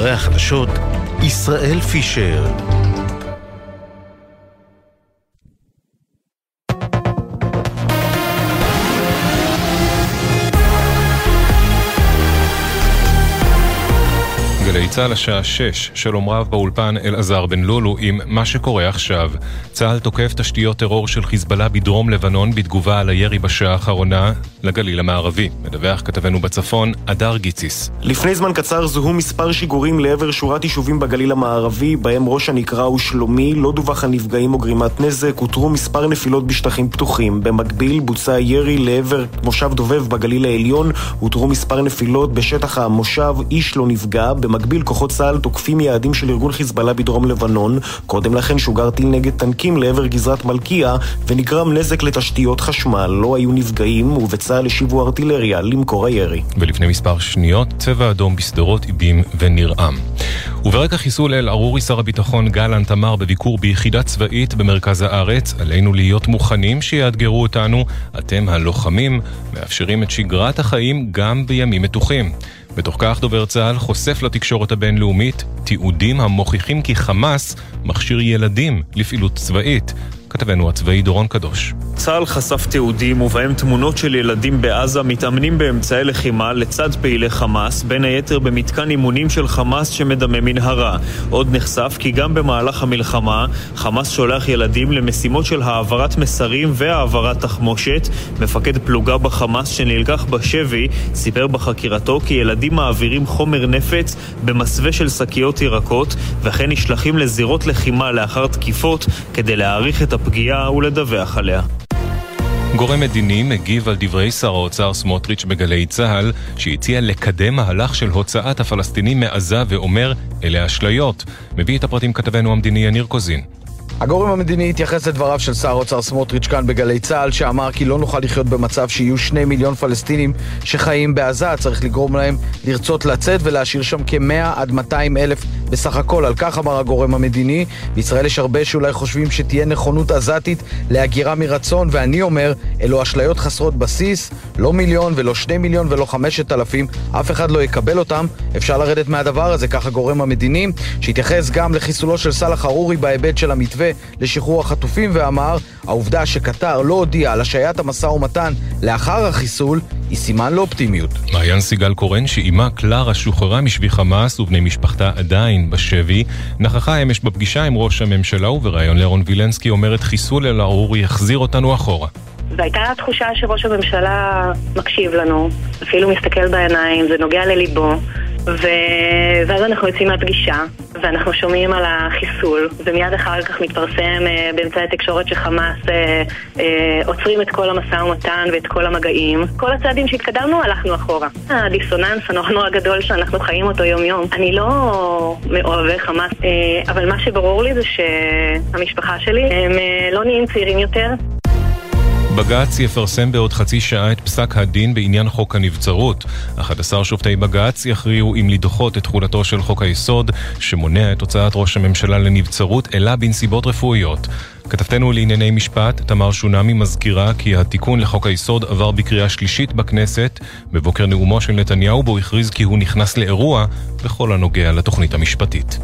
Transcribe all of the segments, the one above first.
אחרי החדשות, ישראל פישר. גלי צה"ל השעה 6, שלום רב באולפן אלעזר בן לולו עם מה שקורה עכשיו. צה"ל תוקף תשתיות טרור של חיזבאללה בדרום לבנון בתגובה על הירי בשעה האחרונה לגליל המערבי. מדווח כתבנו בצפון, אדר גיציס. לפני זמן קצר זוהו מספר שיגורים לעבר שורת יישובים בגליל המערבי, בהם ראש הנקרה הוא שלומי, לא דווח על נפגעים או גרימת נזק, הותרו מספר נפילות בשטחים פתוחים. במקביל בוצע ירי לעבר מושב דובב בגליל העליון, הותרו מספר נפילות בשטח המושב, איש לא נפגע. במקביל כוחות צה"ל תוקפים יעדים של ארגון חיזבאללה בדרום לבנון. קודם לכן שוגר טיל נגד טנקים לעבר גזרת מלכיה, ונגרם נזק לתשתיות חשמל. לא היו נפגעים, ובצה"ל השיבו ארטילריה למקור הירי. ולפני מספר שניות, צבע אדום בשדרות, איבים ונרעם. וברקע חיסול אל ערורי שר הביטחון גלנט אמר בביקור ביחידה צבאית במרכז הארץ, עלינו להיות מוכנים שיאתגרו אותנו, אתם הלוחמים, מאפשרים את שגרת החיים גם בימים מתוחים. בתוך כך דובר צה"ל חושף לתקשורת הבינלאומית תיעודים המוכיחים כי חמאס מכשיר ילדים לפעילות צבאית. כתבנו הצבאי דורון קדוש. צה"ל חשף תיעודים ובהם תמונות של ילדים בעזה מתאמנים באמצעי לחימה לצד פעילי חמאס, בין היתר במתקן אימונים של חמאס שמדמה מנהרה. עוד נחשף כי גם במהלך המלחמה, חמאס שולח ילדים למשימות של העברת מסרים והעברת תחמושת. מפקד פלוגה בחמאס שנלקח בשבי סיפר בחקירתו כי ילדים מעבירים חומר נפץ במסווה של שקיות ירקות, וכן נשלחים לזירות לחימה לאחר תקיפות כדי להעריך את הפגיעה ולדווח עליה. גורם מדיני מגיב על דברי שר האוצר סמוטריץ' בגלי צה"ל, שהציע לקדם מהלך של הוצאת הפלסטינים מעזה ואומר, אלה אשליות. מביא את הפרטים כתבנו המדיני יניר קוזין. הגורם המדיני התייחס לדבריו של שר האוצר סמוטריץ' כאן בגלי צה"ל, שאמר כי לא נוכל לחיות במצב שיהיו שני מיליון פלסטינים שחיים בעזה, צריך לגרום להם לרצות לצאת ולהשאיר שם כ-100 עד 200 אלף בסך הכל. על כך אמר הגורם המדיני. בישראל יש הרבה שאולי חושבים שתהיה נכונות עזתית להגירה מרצון, ואני אומר, אלו אשליות חסרות בסיס, לא מיליון ולא שני מיליון ולא חמשת אלפים, אף אחד לא יקבל אותם. אפשר לרדת מהדבר הזה, כך הגורם המדיני, שהתייחס גם לחיסולו של סאלח ארורי בהיבט של המתווה לשחרור החטופים ואמר, העובדה שקטר לא הודיעה על השעיית המשא ומתן לאחר החיסול היא סימן לאופטימיות. מעיין סיגל קורן, שאימה קלרה שוחררה משבי חמאס ובני משפחתה עדיין בשבי, נכחה אמש בפגישה עם ראש הממשלה ובריאיון לאירון וילנסקי אומרת חיסול אל ארורי יחזיר אותנו אחורה. והייתה תחושה שראש הממשלה מקשיב לנו, אפילו מסתכל בעיניים, זה נוגע לליבו. ו... ואז אנחנו יוצאים מהפגישה, ואנחנו שומעים על החיסול, ומיד אחר כך מתפרסם אה, באמצעי התקשורת שחמאס אה, אה, עוצרים את כל המשא ומתן ואת כל המגעים. כל הצעדים שהתקדמנו, הלכנו אחורה. הדיסוננס הנורא נורא גדול שאנחנו חיים אותו יום-יום. אני לא מאוהבי חמאס, אה, אבל מה שברור לי זה שהמשפחה שלי, הם אה, לא נהיים צעירים יותר. בג"ץ יפרסם בעוד חצי שעה את פסק הדין בעניין חוק הנבצרות. 11 שופטי בג"ץ יכריעו אם לדחות את תחולתו של חוק היסוד, שמונע את הוצאת ראש הממשלה לנבצרות, אלא בנסיבות רפואיות. כתבתנו לענייני משפט, תמר שונמי, מזכירה כי התיקון לחוק היסוד עבר בקריאה שלישית בכנסת, בבוקר נאומו של נתניהו בו הכריז כי הוא נכנס לאירוע בכל הנוגע לתוכנית המשפטית.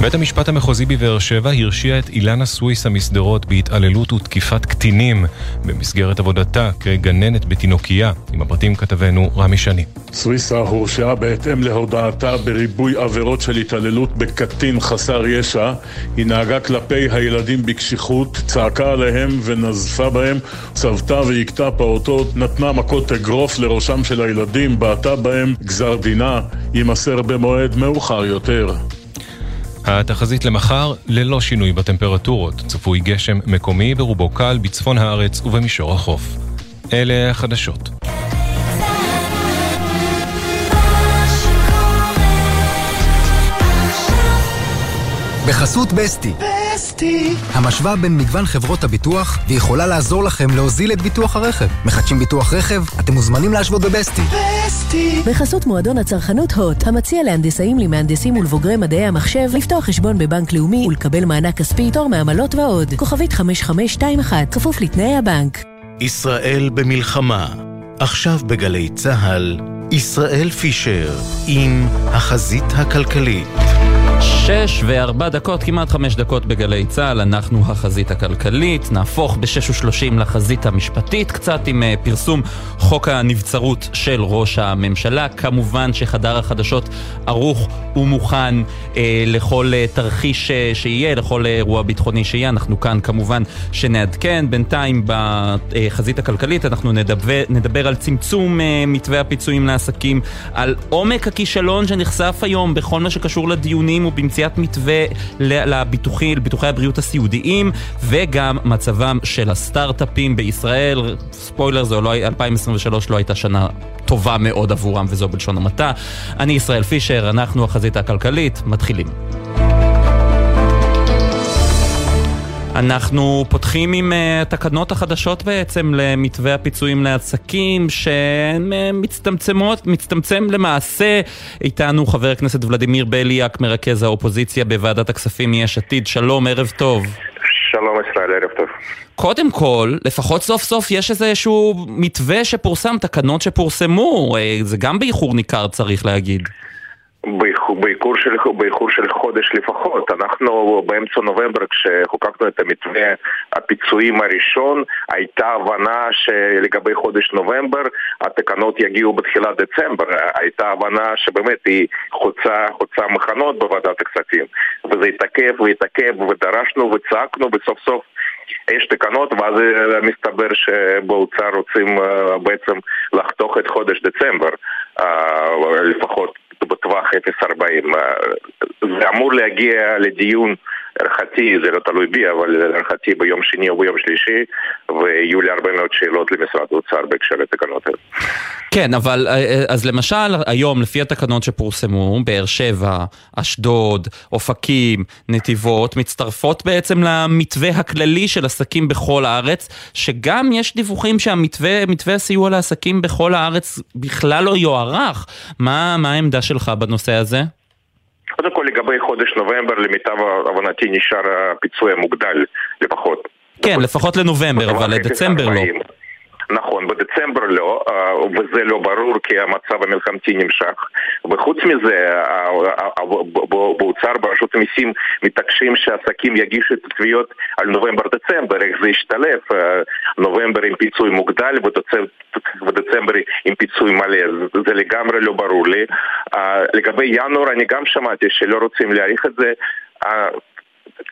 בית המשפט המחוזי בבאר שבע הרשיע את אילנה סוויסה משדרות בהתעללות ותקיפת קטינים במסגרת עבודתה כגננת בתינוקייה. עם הפרטים כתבנו רמי שני. סוויסה הורשעה בהתאם להודעתה בריבוי עבירות של התעללות בקטין חסר ישע. היא נהגה כלפי הילדים בקשיחות, צעקה עליהם ונזפה בהם, צבתה והכתה פעוטות, נתנה מכות אגרוף לראשם של הילדים, בעטה בהם, גזר דינה יימסר במועד מאוחר יותר. התחזית למחר, ללא שינוי בטמפרטורות. צפוי גשם מקומי ברובו קל בצפון הארץ ובמישור החוף. אלה החדשות. בחסות בסטי. בסטי. המשוואה בין מגוון חברות הביטוח, ויכולה לעזור לכם להוזיל את ביטוח הרכב. מחדשים ביטוח רכב? אתם מוזמנים להשוות בבסטי. בסטי. בחסות מועדון הצרכנות הוט, המציע להנדסאים, למהנדסים ולבוגרי מדעי המחשב, לפתוח חשבון בבנק לאומי ולקבל מענק כספי, תור מעמלות ועוד. כוכבית 5521, כפוף לתנאי הבנק. ישראל במלחמה, עכשיו בגלי צה"ל, ישראל פישר עם החזית הכלכלית. שש וארבע דקות, כמעט חמש דקות בגלי צה"ל, אנחנו החזית הכלכלית, נהפוך בשש ושלושים לחזית המשפטית, קצת עם uh, פרסום חוק הנבצרות של ראש הממשלה. כמובן שחדר החדשות ערוך ומוכן uh, לכל uh, תרחיש uh, שיהיה, לכל אירוע ביטחוני שיהיה. אנחנו כאן כמובן שנעדכן. בינתיים בחזית הכלכלית אנחנו נדבר, נדבר על צמצום uh, מתווה הפיצויים לעסקים, על עומק הכישלון שנחשף היום בכל מה שקשור לדיונים ובמציאת מתווה לביטוחי, לביטוחי הבריאות הסיעודיים וגם מצבם של הסטארט-אפים בישראל. ספוילר, זו לא, 2023 לא הייתה שנה טובה מאוד עבורם וזו בלשון המעטה. אני ישראל פישר, אנחנו החזית הכלכלית, מתחילים. אנחנו פותחים עם uh, התקנות החדשות בעצם למתווה הפיצויים לעסקים שהן uh, מצטמצמות, מצטמצם למעשה. איתנו חבר הכנסת ולדימיר בליאק, מרכז האופוזיציה בוועדת הכספים מיש עתיד. שלום, ערב טוב. שלום ישראל, ערב טוב. קודם כל, לפחות סוף סוף יש איזשהו מתווה שפורסם, תקנות שפורסמו, אה, זה גם באיחור ניכר צריך להגיד. באיחור של, באיחור של חודש לפחות. אנחנו באמצע נובמבר כשחוקקנו את המתווה הפיצויים הראשון הייתה הבנה שלגבי חודש נובמבר התקנות יגיעו בתחילת דצמבר. הייתה הבנה שבאמת היא חוצה, חוצה מחנות בוועדת הכספים וזה התעכב והתעכב ודרשנו וצעקנו בסוף סוף יש תקנות ואז מסתבר שבאוצר רוצים אה, בעצם לחתוך את חודש דצמבר אה, לפחות בטווח 0.40. זה אמור להגיע לדיון להערכתי, זה לא תלוי בי, אבל להערכתי ביום שני או ביום שלישי, ויהיו לי הרבה מאוד שאלות למשרד האוצר בהקשר לתקנות האלה. כן, אבל אה, אה, אז למשל היום, לפי התקנות שפורסמו, באר שבע, אשדוד, אופקים, נתיבות, מצטרפות בעצם למתווה הכללי של עסקים בכל הארץ, שגם יש דיווחים שהמתווה הסיוע לעסקים בכל הארץ בכלל לא יוארך. מה, מה העמדה שלך בנושא הזה? קודם כל לגבי חודש נובמבר, למיטב הבנתי נשאר הפיצוי המוגדל לפחות. כן, לפחות לנובמבר, אבל לדצמבר לא. נכון, בדצמבר לא, אה, וזה לא ברור כי המצב המלחמתי נמשך. וחוץ מזה, באוצר ברשות המיסים מתעקשים שעסקים יגישו את התביעות על נובמבר-דצמבר, איך זה ישתלב? אה, נובמבר עם פיצוי מוגדל ודצמבר עם פיצוי מלא, זה לגמרי לא ברור לי. אה, לגבי ינואר אני גם שמעתי שלא רוצים להאריך את זה.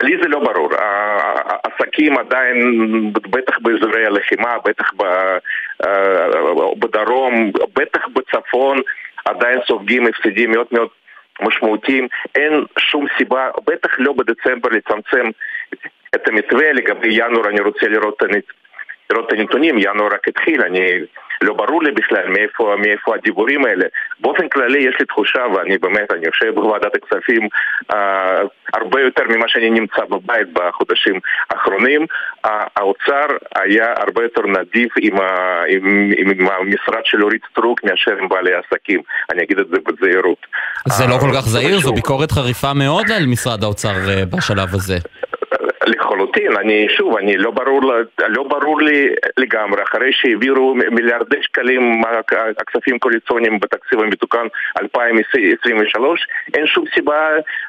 לי זה לא ברור. העסקים עדיין, בטח באזורי הלחימה, בטח בדרום, בטח בצפון, עדיין סופגים הפסדים מאוד מאוד משמעותיים. אין שום סיבה, בטח לא בדצמבר, לצמצם את המתווה. לגבי ינואר אני רוצה לראות את הנתונים, ינואר רק התחיל, אני לא ברור לי בכלל מאיפה, מאיפה הדיבורים האלה. באופן כללי יש לי תחושה, ואני באמת, אני יושב בוועדת הכספים אה, הרבה יותר ממה שאני נמצא בבית בחודשים האחרונים. אה, האוצר היה הרבה יותר נדיב עם, ה, עם, עם, המשרד של אורית סטרוק מאשר עם בעלי עסקים. אני אגיד את זה בזהירות. זה לא כל כך זהיר, זו ביקורת חריפה מאוד על משרד האוצר אה, בשלב הזה. לחלוטין, אני שוב, אני לא ברור, לא ברור לי לגמרי, אחרי שהעבירו מיליארדי שקלים הכספים קואליציוניים בתקציב המתוקן 2023, אין שום סיבה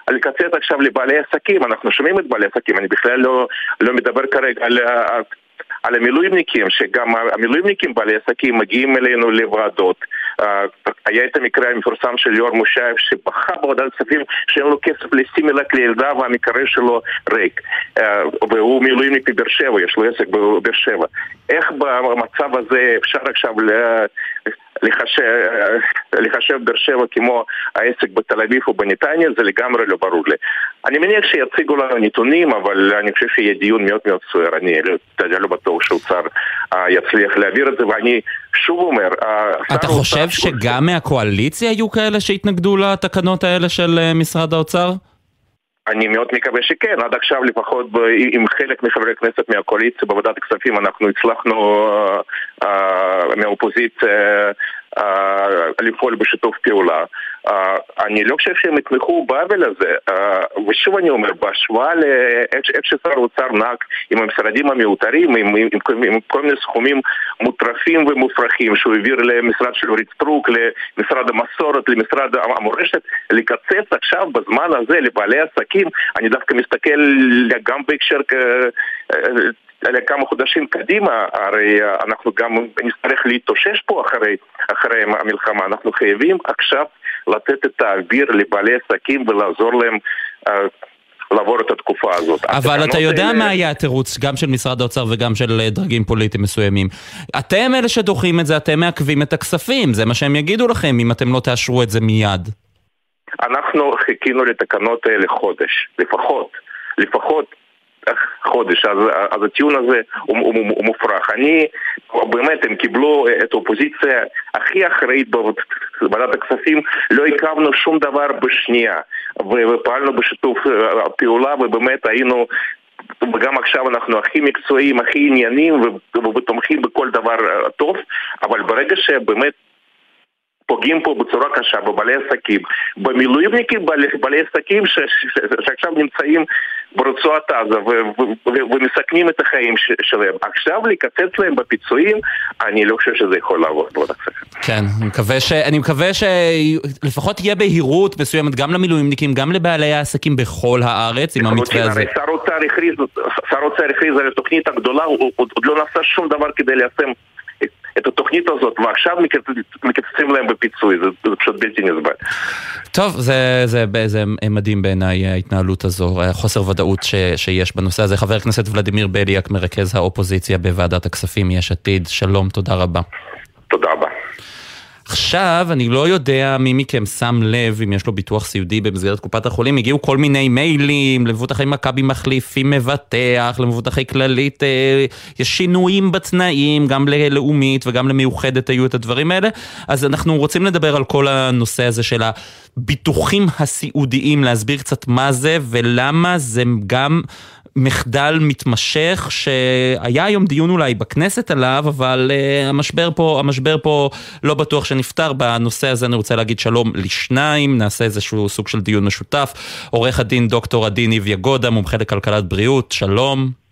לקצץ עכשיו לבעלי עסקים, אנחנו שומעים את בעלי עסקים, אני בכלל לא, לא מדבר כרגע על... על המילואימניקים, שגם המילואימניקים בעלי עסקים מגיעים אלינו לוועדות. אה, היה את המקרה המפורסם של ליאור מושייב שבכה בוועדת כספים שאין לו כסף לשים אלק לילדה והמקרר שלו ריק. אה, והוא מילואימניק בבאר שבע, יש לו עסק בבאר שבע. איך במצב הזה אפשר עכשיו לחשב באר שבע כמו העסק בתל אביב או בנתניה, זה לגמרי לא ברור לי. אני מניח שיציגו לנו נתונים, אבל אני חושב שיהיה דיון מאוד מאוד סוער. אני לא, לא בטוח שאוצר אה, יצליח להעביר את זה, ואני שוב אומר... אתה חושב שגם מהקואליציה היו כאלה שהתנגדו לתקנות האלה של אה, משרד האוצר? אני מאוד מקווה שכן, עד עכשיו לפחות עם חלק מחברי הכנסת מהקואליציה בוועדת הכספים אנחנו הצלחנו uh, uh, מהאופוזיציה uh, לפעול בשיתוף פעולה. אני לא חושב שהם יתמכו בעוול הזה, ושוב אני אומר, בהשוואה לאיך ששר האוצר נהג עם המשרדים המיותרים, עם, עם, עם, עם כל מיני סכומים מוטרפים ומופרכים שהוא העביר למשרד של אורית סטרוק, למשרד המסורת, למשרד המורשת, לקצץ עכשיו בזמן הזה לבעלי עסקים, אני דווקא מסתכל גם בהקשר לכמה חודשים קדימה, הרי אנחנו גם נצטרך להתאושש פה אחרי, אחרי המלחמה, אנחנו חייבים עכשיו לתת את האוויר לבעלי עסקים ולעזור להם uh, לעבור את התקופה הזאת. אבל אתה יודע אלה... מה היה התירוץ גם של משרד האוצר וגם של אה, דרגים פוליטיים מסוימים. אתם אלה שדוחים את זה, אתם מעכבים את הכספים, זה מה שהם יגידו לכם אם אתם לא תאשרו את זה מיד. אנחנו חיכינו לתקנות האלה חודש, לפחות. לפחות חודש, אז, אז הטיעון הזה הוא, הוא, הוא, הוא מופרך. אני, באמת, הם קיבלו את האופוזיציה הכי אחראית בוועדת הכספים, לא הקמנו שום דבר בשנייה, ופעלנו בשיתוף אה, פעולה, ובאמת היינו וגם עכשיו אנחנו הכי מקצועיים, הכי עניינים ותומכים בכל דבר אה, טוב, אבל ברגע שבאמת פוגעים פה בצורה קשה בבעלי עסקים, במילואימניקים בעלי, בעלי עסקים ש, ש, שעכשיו נמצאים ברצועת עזה ומסכנים את החיים ש, שלהם. עכשיו לקצץ להם בפיצויים, אני לא חושב שזה יכול לעבוד בעוד הכספים. כן, אני מקווה, ש, אני מקווה שלפחות תהיה בהירות מסוימת גם למילואימניקים, גם לבעלי העסקים בכל הארץ עם המתווה הזה. שר האוצר הכריז על התוכנית הגדולה, הוא עוד לא נעשה שום דבר כדי ליישם את התוכנית הזאת, ועכשיו מקצצים להם בפיצוי, זה, זה פשוט בלתי נסבל. טוב, זה, זה, זה מדהים בעיניי ההתנהלות הזו, חוסר ודאות ש, שיש בנושא הזה. חבר הכנסת ולדימיר בליאק, מרכז האופוזיציה בוועדת הכספים, יש עתיד, שלום, תודה רבה. תודה רבה. עכשיו, אני לא יודע מי מכם שם לב אם יש לו ביטוח סיעודי במסגרת קופת החולים, הגיעו כל מיני מיילים למבוטחי מכבי מחליפים מבטח, למבוטחי כללית, אה, יש שינויים בתנאים, גם ללאומית וגם למאוחדת היו את הדברים האלה, אז אנחנו רוצים לדבר על כל הנושא הזה של הביטוחים הסיעודיים, להסביר קצת מה זה ולמה זה גם... מחדל מתמשך שהיה היום דיון אולי בכנסת עליו, אבל uh, המשבר פה, המשבר פה לא בטוח שנפתר. בנושא הזה אני רוצה להגיד שלום לשניים, נעשה איזשהו סוג של דיון משותף. עורך הדין דוקטור עדי ניב יגודה, מומחה לכלכלת בריאות, שלום.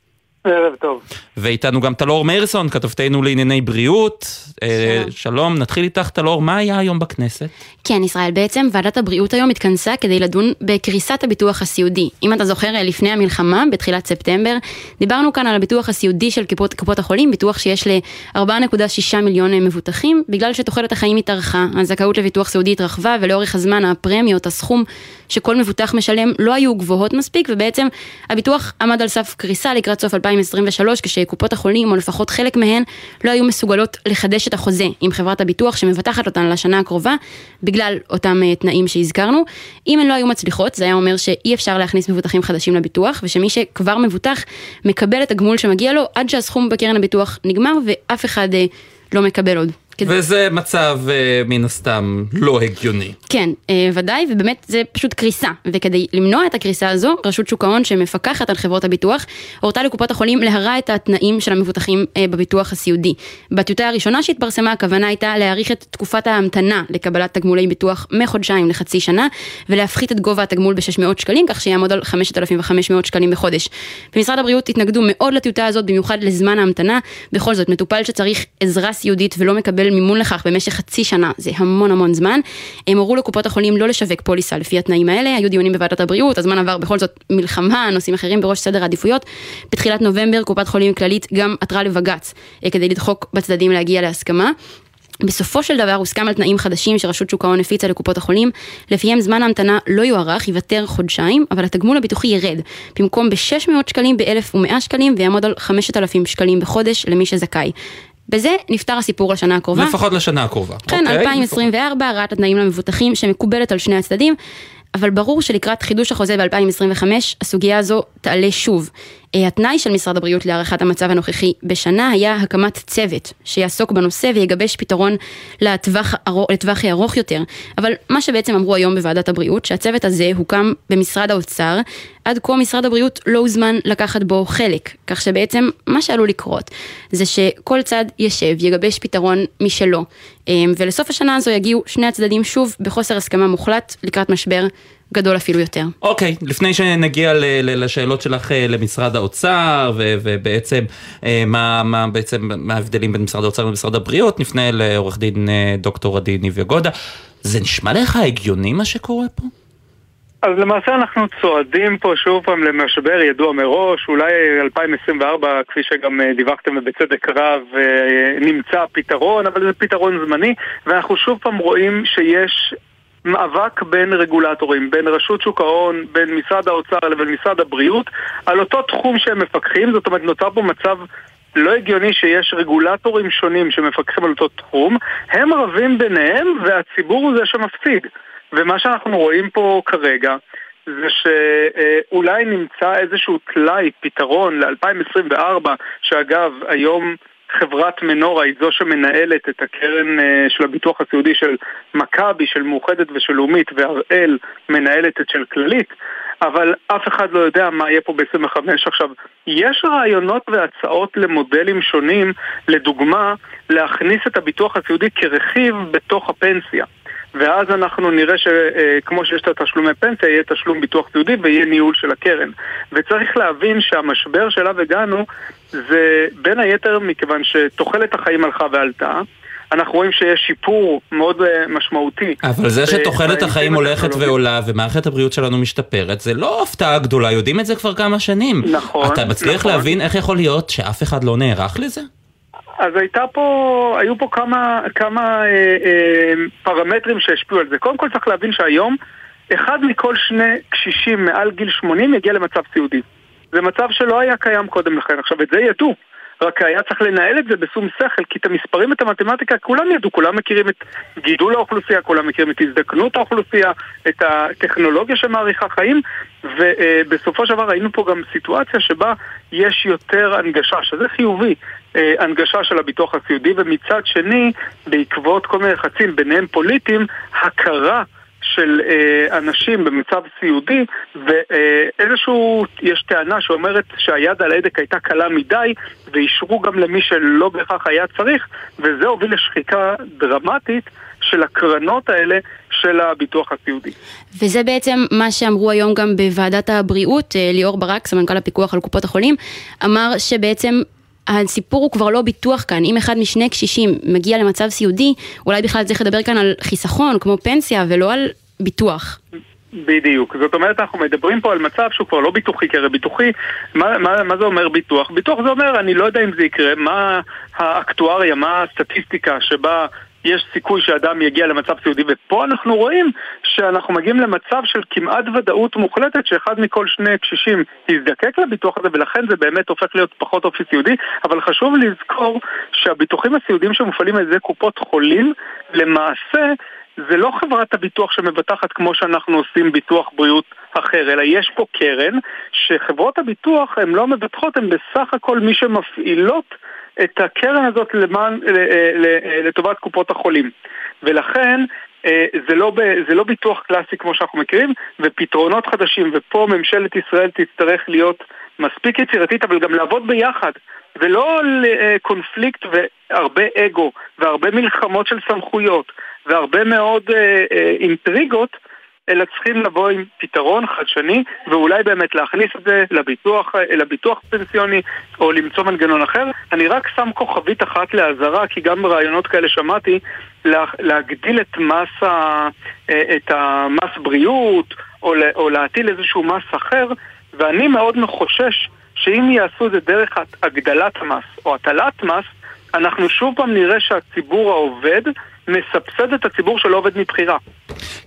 ערב טוב. ואיתנו גם טלור מאירסון, כתבתנו לענייני בריאות. אה, שלום, נתחיל איתך טלור, מה היה היום בכנסת? כן, ישראל, בעצם ועדת הבריאות היום התכנסה כדי לדון בקריסת הביטוח הסיעודי. אם אתה זוכר, לפני המלחמה, בתחילת ספטמבר, דיברנו כאן על הביטוח הסיעודי של קופות, קופות החולים, ביטוח שיש ל-4.6 מיליון מבוטחים, בגלל שתוחלת החיים התארכה, הזכאות לביטוח סיעודי התרחבה, ולאורך הזמן הפרמיות, הסכום שכל מבוטח משלם, לא היו גבוהות מספיק, ובעצם הביטוח עמד על סף קריסה לקראת סוף 2023, כשקופות החולים, או לפחות חלק מהן, לא היו מסוגלות לחדש את החוזה עם חברת הביטוח שמבטחת אותן לשנה הקרובה, בגלל אותם uh, תנאים שהזכרנו. אם הן לא היו מצליחות, זה היה אומר שאי אפשר להכניס מבוטחים חדשים לביטוח, ושמי שכבר מבוטח מקבל את הגמול שמגיע לו עד שהסכום בקרן הביטוח נגמר, ואף אחד uh, לא מקבל עוד. כדי... וזה מצב אה, מן הסתם לא הגיוני. כן, אה, ודאי, ובאמת זה פשוט קריסה. וכדי למנוע את הקריסה הזו, רשות שוק ההון שמפקחת על חברות הביטוח, הורתה לקופות החולים להרע את התנאים של המבוטחים אה, בביטוח הסיעודי. בטיוטה הראשונה שהתפרסמה, הכוונה הייתה להאריך את תקופת ההמתנה לקבלת תגמולי ביטוח מחודשיים לחצי שנה, ולהפחית את גובה התגמול ב-600 שקלים, כך שיעמוד על 5,500 שקלים בחודש. במשרד הבריאות התנגדו מאוד לטיוטה הזאת, במיוחד לזמן ההמתנה. בכל זאת, מטופל שצריך עזרה סיעודית ולא מקבל לקבל מימון לכך במשך חצי שנה, זה המון המון זמן. הם הורו לקופות החולים לא לשווק פוליסה לפי התנאים האלה, היו דיונים בוועדת הבריאות, הזמן עבר בכל זאת מלחמה, נושאים אחרים בראש סדר העדיפויות. בתחילת נובמבר קופת חולים כללית גם עתרה לבג"ץ אה, כדי לדחוק בצדדים להגיע להסכמה. בסופו של דבר הוסכם על תנאים חדשים שרשות שוק ההון הפיצה לקופות החולים, לפיהם זמן ההמתנה לא יוארך, יוותר חודשיים, אבל התגמול הביטוחי ירד. במקום ב-600 שקלים ב-1,100 שקלים ויעמוד על 5,000 שקלים בחודש למי שזכאי. בזה נפתר הסיפור לשנה הקרובה. לפחות לשנה הקרובה. כן, אוקיי, 2024, הרעת התנאים למבוטחים שמקובלת על שני הצדדים. אבל ברור שלקראת חידוש החוזה ב-2025, הסוגיה הזו תעלה שוב. אה, התנאי של משרד הבריאות להערכת המצב הנוכחי בשנה היה הקמת צוות שיעסוק בנושא ויגבש פתרון לטווח, לטווח ארוך יותר. אבל מה שבעצם אמרו היום בוועדת הבריאות, שהצוות הזה הוקם במשרד האוצר, עד כה משרד הבריאות לא הוזמן לקחת בו חלק, כך שבעצם מה שעלול לקרות זה שכל צד ישב, יגבש פתרון משלו, אה, ולסוף השנה הזו יגיעו שני הצדדים שוב בחוסר הסכמה מוחלט לקראת משבר גדול אפילו יותר. אוקיי, okay, לפני שנגיע ל- ל- לשאלות שלך אה, למשרד האוצר, ו- ובעצם אה, מה, מה בעצם, מה ההבדלים בין משרד האוצר למשרד הבריאות, נפנה לעורך דין אה, דוקטור עדי ניב יגודה. זה נשמע לך הגיוני מה שקורה פה? אז למעשה אנחנו צועדים פה שוב פעם למשבר ידוע מראש, אולי 2024, כפי שגם דיווחתם ובצדק רב, נמצא פתרון, אבל זה פתרון זמני, ואנחנו שוב פעם רואים שיש מאבק בין רגולטורים, בין רשות שוק ההון, בין משרד האוצר לבין משרד הבריאות, על אותו תחום שהם מפקחים, זאת אומרת נוצר פה מצב לא הגיוני שיש רגולטורים שונים שמפקחים על אותו תחום, הם רבים ביניהם והציבור הוא זה שמפסיד. ומה שאנחנו רואים פה כרגע זה שאולי נמצא איזשהו טלאי, פתרון ל-2024, שאגב, היום חברת מנורה היא זו שמנהלת את הקרן אה, של הביטוח הסיעודי של מכבי, של מאוחדת ושל לאומית, והראל מנהלת את של כללית, אבל אף אחד לא יודע מה יהיה פה ב-25. עכשיו, יש רעיונות והצעות למודלים שונים, לדוגמה, להכניס את הביטוח הסיעודי כרכיב בתוך הפנסיה. ואז אנחנו נראה שכמו שיש את התשלומי פנסיה, יהיה תשלום ביטוח סיעודי ויהיה ניהול של הקרן. וצריך להבין שהמשבר שאליו הגענו זה בין היתר מכיוון שתוחלת החיים הלכה ועלתה. אנחנו רואים שיש שיפור מאוד משמעותי. אבל זה שתוחלת החיים הולכת ועולה ומערכת הבריאות שלנו משתפרת, זה לא הפתעה גדולה, יודעים את זה כבר כמה שנים. נכון. אתה מצליח נכון. להבין איך יכול להיות שאף אחד לא נערך לזה? אז הייתה פה, היו פה כמה, כמה אה, אה, פרמטרים שהשפיעו על זה. קודם כל צריך להבין שהיום, אחד מכל שני קשישים מעל גיל 80 יגיע למצב סיעודי. זה מצב שלא היה קיים קודם לכן. עכשיו, את זה ידעו. רק היה צריך לנהל את זה בשום שכל, כי את המספרים, את המתמטיקה, כולם ידעו, כולם מכירים את גידול האוכלוסייה, כולם מכירים את הזדקנות האוכלוסייה, את הטכנולוגיה שמאריכה חיים, ובסופו של דבר ראינו פה גם סיטואציה שבה יש יותר הנגשה, שזה חיובי, הנגשה של הביטוח הסיעודי, ומצד שני, בעקבות כל מיני לחצים, ביניהם פוליטיים, הכרה של אה, אנשים במצב סיעודי ואיזשהו, יש טענה שאומרת שהיד על ההדק הייתה קלה מדי ואישרו גם למי שלא בהכרח היה צריך וזה הוביל לשחיקה דרמטית של הקרנות האלה של הביטוח הסיעודי. וזה בעצם מה שאמרו היום גם בוועדת הבריאות, ליאור ברק, סמנכ"ל הפיקוח על קופות החולים, אמר שבעצם הסיפור הוא כבר לא ביטוח כאן, אם אחד משני קשישים מגיע למצב סיעודי, אולי בכלל צריך לדבר כאן על חיסכון, כמו פנסיה, ולא על ביטוח. בדיוק, זאת אומרת אנחנו מדברים פה על מצב שהוא כבר לא ביטוחי, כי הרי ביטוחי, מה, מה, מה זה אומר ביטוח? ביטוח זה אומר, אני לא יודע אם זה יקרה, מה האקטואריה, מה הסטטיסטיקה שבה יש סיכוי שאדם יגיע למצב סיעודי, ופה אנחנו רואים שאנחנו מגיעים למצב של כמעט ודאות מוחלטת שאחד מכל שני קשישים יזדקק לביטוח הזה, ולכן זה באמת הופך להיות פחות אופי סיעודי, אבל חשוב לזכור שהביטוחים הסיעודיים שמופעלים על ידי קופות חולים, למעשה זה לא חברת הביטוח שמבטחת כמו שאנחנו עושים ביטוח בריאות אחר, אלא יש פה קרן שחברות הביטוח הן לא מבטחות, הן בסך הכל מי שמפעילות את הקרן הזאת למען, לטובת קופות החולים. ולכן זה לא, זה לא ביטוח קלאסי כמו שאנחנו מכירים, ופתרונות חדשים, ופה ממשלת ישראל תצטרך להיות מספיק יצירתית, אבל גם לעבוד ביחד. ולא לקונפליקט והרבה אגו, והרבה מלחמות של סמכויות, והרבה מאוד אה, אה, אינטריגות, אלא צריכים לבוא עם פתרון חדשני, ואולי באמת להכניס את זה לביטוח, לביטוח פנסיוני, או למצוא מנגנון אחר. אני רק שם כוכבית אחת לאזהרה, כי גם ברעיונות כאלה שמעתי, לה, להגדיל את מס, ה, את המס בריאות, או, או להטיל איזשהו מס אחר, ואני מאוד מחושש שאם יעשו את זה דרך הגדלת המס או הטלת מס, אנחנו שוב פעם נראה שהציבור העובד מסבסד את הציבור שלא עובד מבחירה.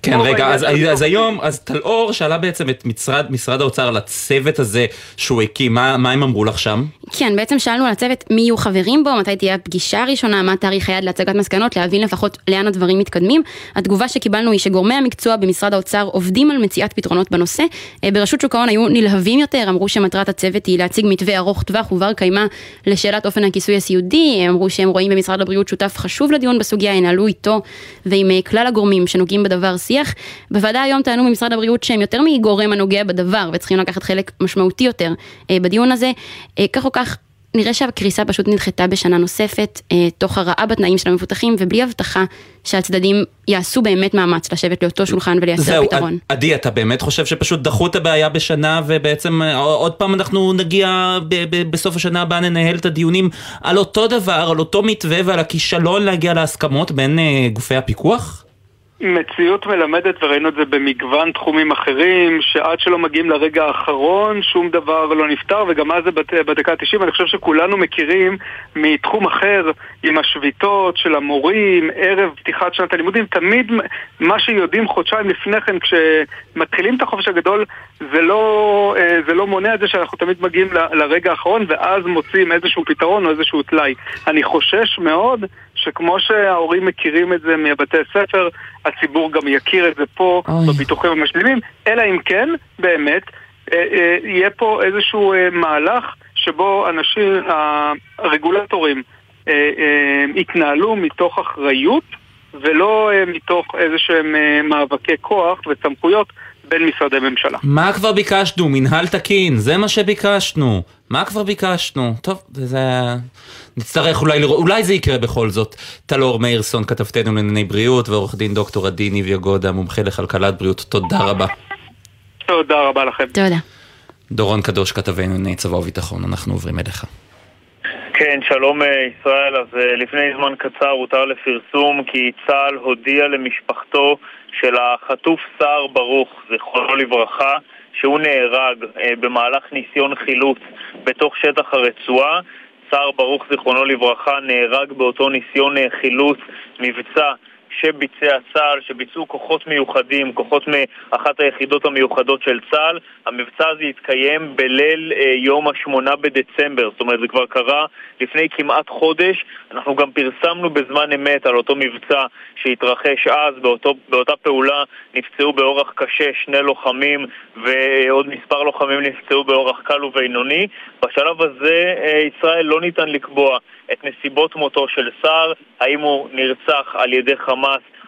כן, רגע, אז, אז היום, אז טלאור שאלה בעצם את משרד, משרד האוצר על הצוות הזה שהוא הקים, מה, מה הם אמרו לך שם? כן, בעצם שאלנו על הצוות מי יהיו חברים בו, מתי תהיה הפגישה הראשונה, מה תאריך היעד להצגת מסקנות, להבין לפחות לאן הדברים מתקדמים. התגובה שקיבלנו היא שגורמי המקצוע במשרד האוצר עובדים על מציאת פתרונות בנושא. אה, ברשות שוק ההון היו נלהבים יותר, אמרו שמטרת הצוות היא להציג מתווה ארוך טווח ובר קיימא לשאלת אופן הכיסוי הסיעודי, הם אמרו שהם רואים במשרד הבריאות שותף חשוב לדיון בסוגיה, ינהלו איתו ועם אה, כלל הגורמים שנוגעים בדבר שיח. בוועדה היום טענו ממשרד הבריאות שהם יותר מגורם הנוגע בדבר וצריכים לקחת חלק משמעותי יותר בדיון הזה. כך או נראה שהקריסה פשוט נדחתה בשנה נוספת, אה, תוך הרעה בתנאים של המפותחים ובלי הבטחה שהצדדים יעשו באמת מאמץ לשבת לאותו שולחן ולייצר פתרון. עדי, אתה באמת חושב שפשוט דחו את הבעיה בשנה ובעצם אה, עוד פעם אנחנו נגיע בסוף השנה הבאה ננהל את הדיונים על אותו דבר, על אותו מתווה ועל הכישלון להגיע להסכמות בין אה, גופי הפיקוח? מציאות מלמדת, וראינו את זה במגוון תחומים אחרים, שעד שלא מגיעים לרגע האחרון, שום דבר לא נפתר, וגם אז זה בדקה ה-90. אני חושב שכולנו מכירים מתחום אחר, עם השביתות של המורים, ערב פתיחת שנת הלימודים, תמיד מה שיודעים חודשיים לפני כן, כשמתחילים את החופש הגדול, זה לא, אה, זה לא מונע את זה שאנחנו תמיד מגיעים לרגע האחרון, ואז מוצאים איזשהו פתרון או איזשהו טלאי. אני חושש מאוד שכמו שההורים מכירים את זה מבתי ספר, הציבור גם יכיר את זה פה אוי. בביטוחים המשלימים, אלא אם כן, באמת, אה, אה, יהיה פה איזשהו אה, מהלך שבו אנשים, הרגולטורים, יתנהלו מתוך אחריות ולא מתוך איזה שהם מאבקי כוח וסמכויות בין משרדי ממשלה. מה כבר ביקשנו? מנהל תקין, זה מה שביקשנו. מה כבר ביקשנו? טוב, זה... נצטרך אולי לראות, אולי זה יקרה בכל זאת. טלור מאירסון, כתבתנו לענייני בריאות, ועורך דין דוקטור עדי ניביה גודה, מומחה לכלכלת בריאות. תודה רבה. תודה רבה לכם. תודה. דורון קדוש, כתבנו לענייני צבא וביטחון, אנחנו עוברים אליך. כן, שלום אה, ישראל. אז אה, לפני זמן קצר הותר לפרסום כי צה"ל הודיע למשפחתו של החטוף סער ברוך, זיכרונו לברכה, שהוא נהרג אה, במהלך ניסיון חילוץ בתוך שטח הרצועה. סער ברוך, זיכרונו לברכה, נהרג באותו ניסיון חילוץ, מבצע שביצע צה"ל, שביצעו כוחות מיוחדים, כוחות מאחת היחידות המיוחדות של צה"ל. המבצע הזה התקיים בליל אה, יום השמונה בדצמבר, זאת אומרת זה כבר קרה לפני כמעט חודש. אנחנו גם פרסמנו בזמן אמת על אותו מבצע שהתרחש אז, באותו, באותה פעולה נפצעו באורח קשה שני לוחמים ועוד מספר לוחמים נפצעו באורח קל ובינוני. בשלב הזה אה, ישראל לא ניתן לקבוע את נסיבות מותו של סער, האם הוא נרצח על ידי חמאס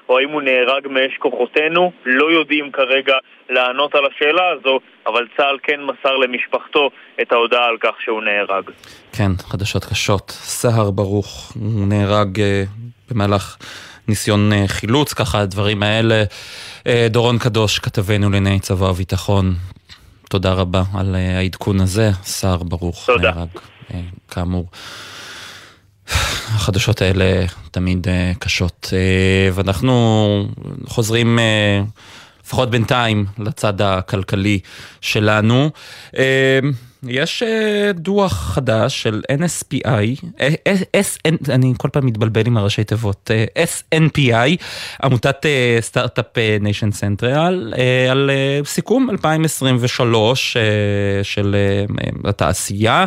או האם הוא נהרג מאש כוחותינו, לא יודעים כרגע לענות על השאלה הזו, אבל צה"ל כן מסר למשפחתו את ההודעה על כך שהוא נהרג. כן, חדשות קשות. סהר ברוך, נהרג uh, במהלך ניסיון uh, חילוץ, ככה הדברים האלה. Uh, דורון קדוש, כתבנו לענייני צבא וביטחון, תודה רבה על uh, העדכון הזה. סהר ברוך תודה. נהרג, uh, כאמור. החדשות האלה תמיד uh, קשות, uh, ואנחנו חוזרים, uh, לפחות בינתיים, לצד הכלכלי שלנו. Uh, יש uh, דוח חדש של NSPI, SN, אני כל פעם מתבלבל עם הראשי תיבות, SNPI, עמותת סטארט-אפ ניישן סנטרל, על סיכום 2023 uh, של התעשייה.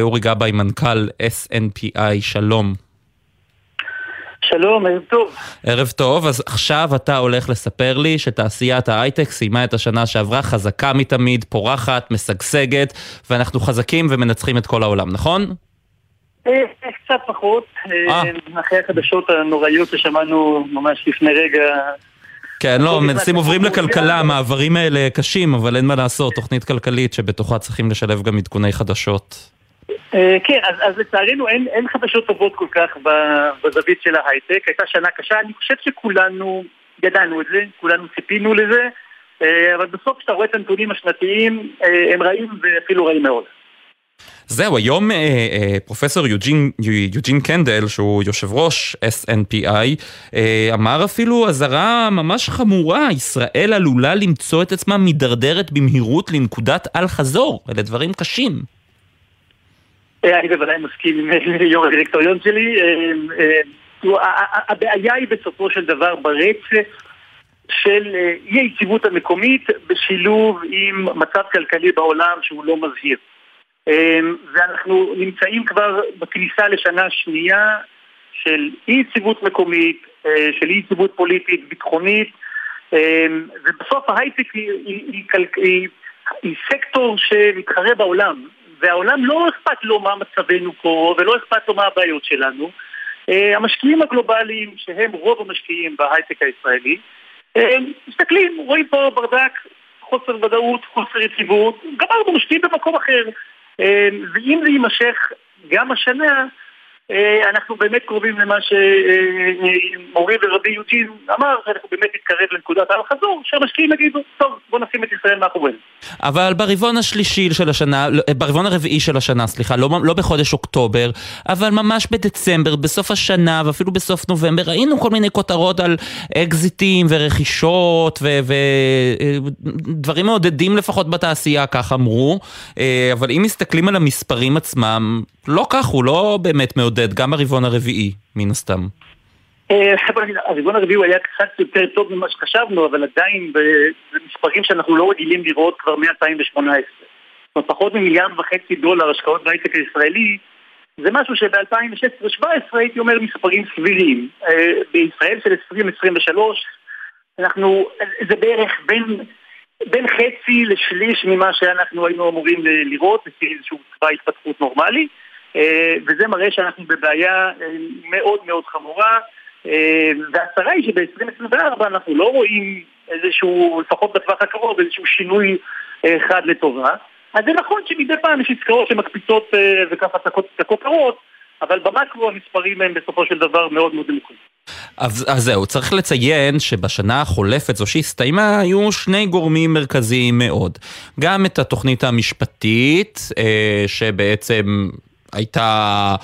אורי גבאי, מנכ"ל SNPI, שלום. שלום, ערב טוב. ערב טוב, אז עכשיו אתה הולך לספר לי שתעשיית ההייטק סיימה את השנה שעברה חזקה מתמיד, פורחת, משגשגת, ואנחנו חזקים ומנצחים את כל העולם, נכון? אה, קצת פחות, אה. אחרי החדשות הנוראיות ששמענו ממש לפני רגע. כן, לא, מנסים עוברים לכלכלה, המעברים האלה קשים, אבל אין מה לעשות, תוכנית כלכלית שבתוכה צריכים לשלב גם עדכוני חדשות. אה, כן, אז, אז לצערנו אין, אין חדשות טובות כל כך בזווית של ההייטק, הייתה שנה קשה, אני חושב שכולנו ידענו את זה, כולנו ציפינו לזה, אה, אבל בסוף כשאתה רואה את הנתונים השנתיים, אה, הם רעים ואפילו רעים מאוד. זהו, היום אה, אה, פרופסור יוג'ין, יוג'ין קנדל, שהוא יושב ראש SNPI, אה, אמר אפילו אזהרה ממש חמורה, ישראל עלולה למצוא את עצמה מידרדרת במהירות לנקודת אל-חזור. אלה דברים קשים. אני בוודאי מסכים עם יו"ר הדירקטוריון שלי. אה, אה, הבעיה היא בסופו של דבר ברצף של אה, אי היציבות המקומית בשילוב עם מצב כלכלי בעולם שהוא לא מזהיר. ואנחנו נמצאים כבר בכניסה לשנה שנייה של אי יציבות מקומית, של אי יציבות פוליטית, ביטחונית, ובסוף ההייטק היא, היא, היא, היא, היא סקטור שמתחרה בעולם, והעולם לא אכפת לו מה מצבנו פה ולא אכפת לו מה הבעיות שלנו. המשקיעים הגלובליים, שהם רוב המשקיעים בהייטק הישראלי, מסתכלים, רואים פה ברדק, חוסר ודאות, חוסר יציבות, גמרנו, משקיעים במקום אחר. ואם זה יימשך גם השנה, אה, אנחנו באמת קרובים למה שמורי ורבי יוג'ין אמר, שאנחנו באמת נתקרב לנקודת האל-חזור, שהמשקיעים יגידו, טוב, בוא נשים את ישראל מאחורינו. אבל ברבעון השלישי של השנה, אה, ברבעון הרביעי של השנה, סליחה, לא, לא בחודש אוקטובר, אבל ממש בדצמבר, בסוף השנה ואפילו בסוף נובמבר, ראינו כל מיני כותרות על אקזיטים ורכישות ודברים אה, מעודדים לפחות בתעשייה, כך אמרו, אבל אם מסתכלים על המספרים עצמם, לא כך הוא, לא באמת מעודד, גם ברבעון הרביעי, מן הסתם. אה, הרבעון הרביעי הוא היה קצת יותר טוב ממה שחשבנו, אבל עדיין במספרים שאנחנו לא רגילים לראות כבר מ-2018. זאת אומרת, פחות ממיליארד וחצי דולר השקעות בהייטק הישראלי, זה משהו שב-2016-2017 הייתי אומר מספרים סבירים. אה, בישראל של 2023 אנחנו, זה בערך בין, בין חצי לשליש ממה שאנחנו היינו אמורים לראות, לפי איזשהו צבא התפתחות נורמלי. אה, וזה מראה שאנחנו בבעיה אה, מאוד מאוד חמורה. אה, והצרה היא שב-2024 אנחנו לא רואים איזשהו, לפחות בטווח הקרוב, איזשהו שינוי אחד לטובה. אז זה נכון שמדי פעם יש עסקאות שמקפיצות וככה את הכותרות, אבל במקרו המספרים הם בסופו של דבר מאוד מאוד נמוכים. אז, אז זהו, צריך לציין שבשנה החולפת, זו שהסתיימה, היו שני גורמים מרכזיים מאוד. גם את התוכנית המשפטית, שבעצם הייתה,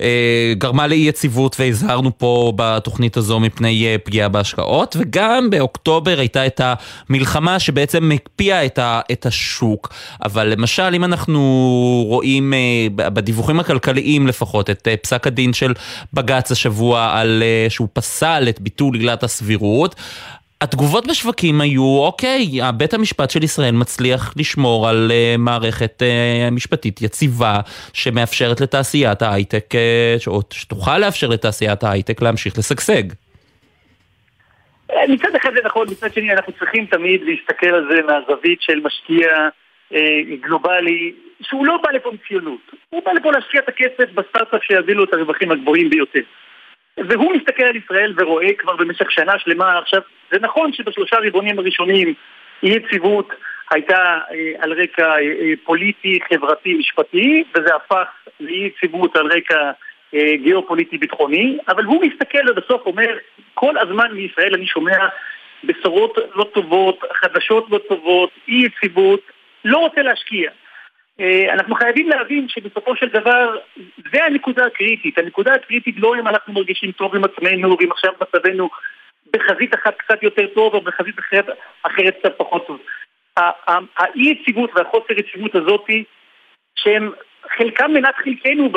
אה, גרמה לאי יציבות והזהרנו פה בתוכנית הזו מפני אה, פגיעה בהשקעות וגם באוקטובר הייתה את המלחמה שבעצם הקפיאה את, את השוק. אבל למשל אם אנחנו רואים אה, בדיווחים הכלכליים לפחות את פסק הדין של בג"ץ השבוע על שהוא פסל את ביטול עילת הסבירות התגובות בשווקים היו, אוקיי, בית המשפט של ישראל מצליח לשמור על uh, מערכת uh, משפטית יציבה שמאפשרת לתעשיית ההייטק, uh, או שתוכל לאפשר לתעשיית ההייטק להמשיך לשגשג. מצד אחד זה נכון, מצד שני אנחנו צריכים תמיד להסתכל על זה מהזווית של משקיע אה, גלובלי, שהוא לא בא לפה מציונות, הוא בא לפה להשקיע את הכסף בסטארט-אפ שיביא לו את הרווחים הגבוהים ביותר. והוא מסתכל על ישראל ורואה כבר במשך שנה שלמה, עכשיו, זה נכון שבשלושה רבעונים הראשונים אי יציבות הייתה אה, על רקע אה, אה, פוליטי, חברתי, משפטי, וזה הפך לאי יציבות על רקע אה, גיאופוליטי ביטחוני, אבל הוא מסתכל ובסוף אומר, כל הזמן מישראל אני שומע בשורות לא טובות, חדשות לא טובות, אי יציבות, לא רוצה להשקיע. אה, אנחנו חייבים להבין שבסופו של דבר זה הנקודה הקריטית. הנקודה הקריטית לא אם אנחנו מרגישים טוב עם עצמנו ואם עכשיו מצבנו בחזית אחת קצת יותר טוב או בחזית אחרת, אחרת קצת פחות טוב. האי יציבות והחוסר יציבות הזאתי שהם חלקם מנת חלקנו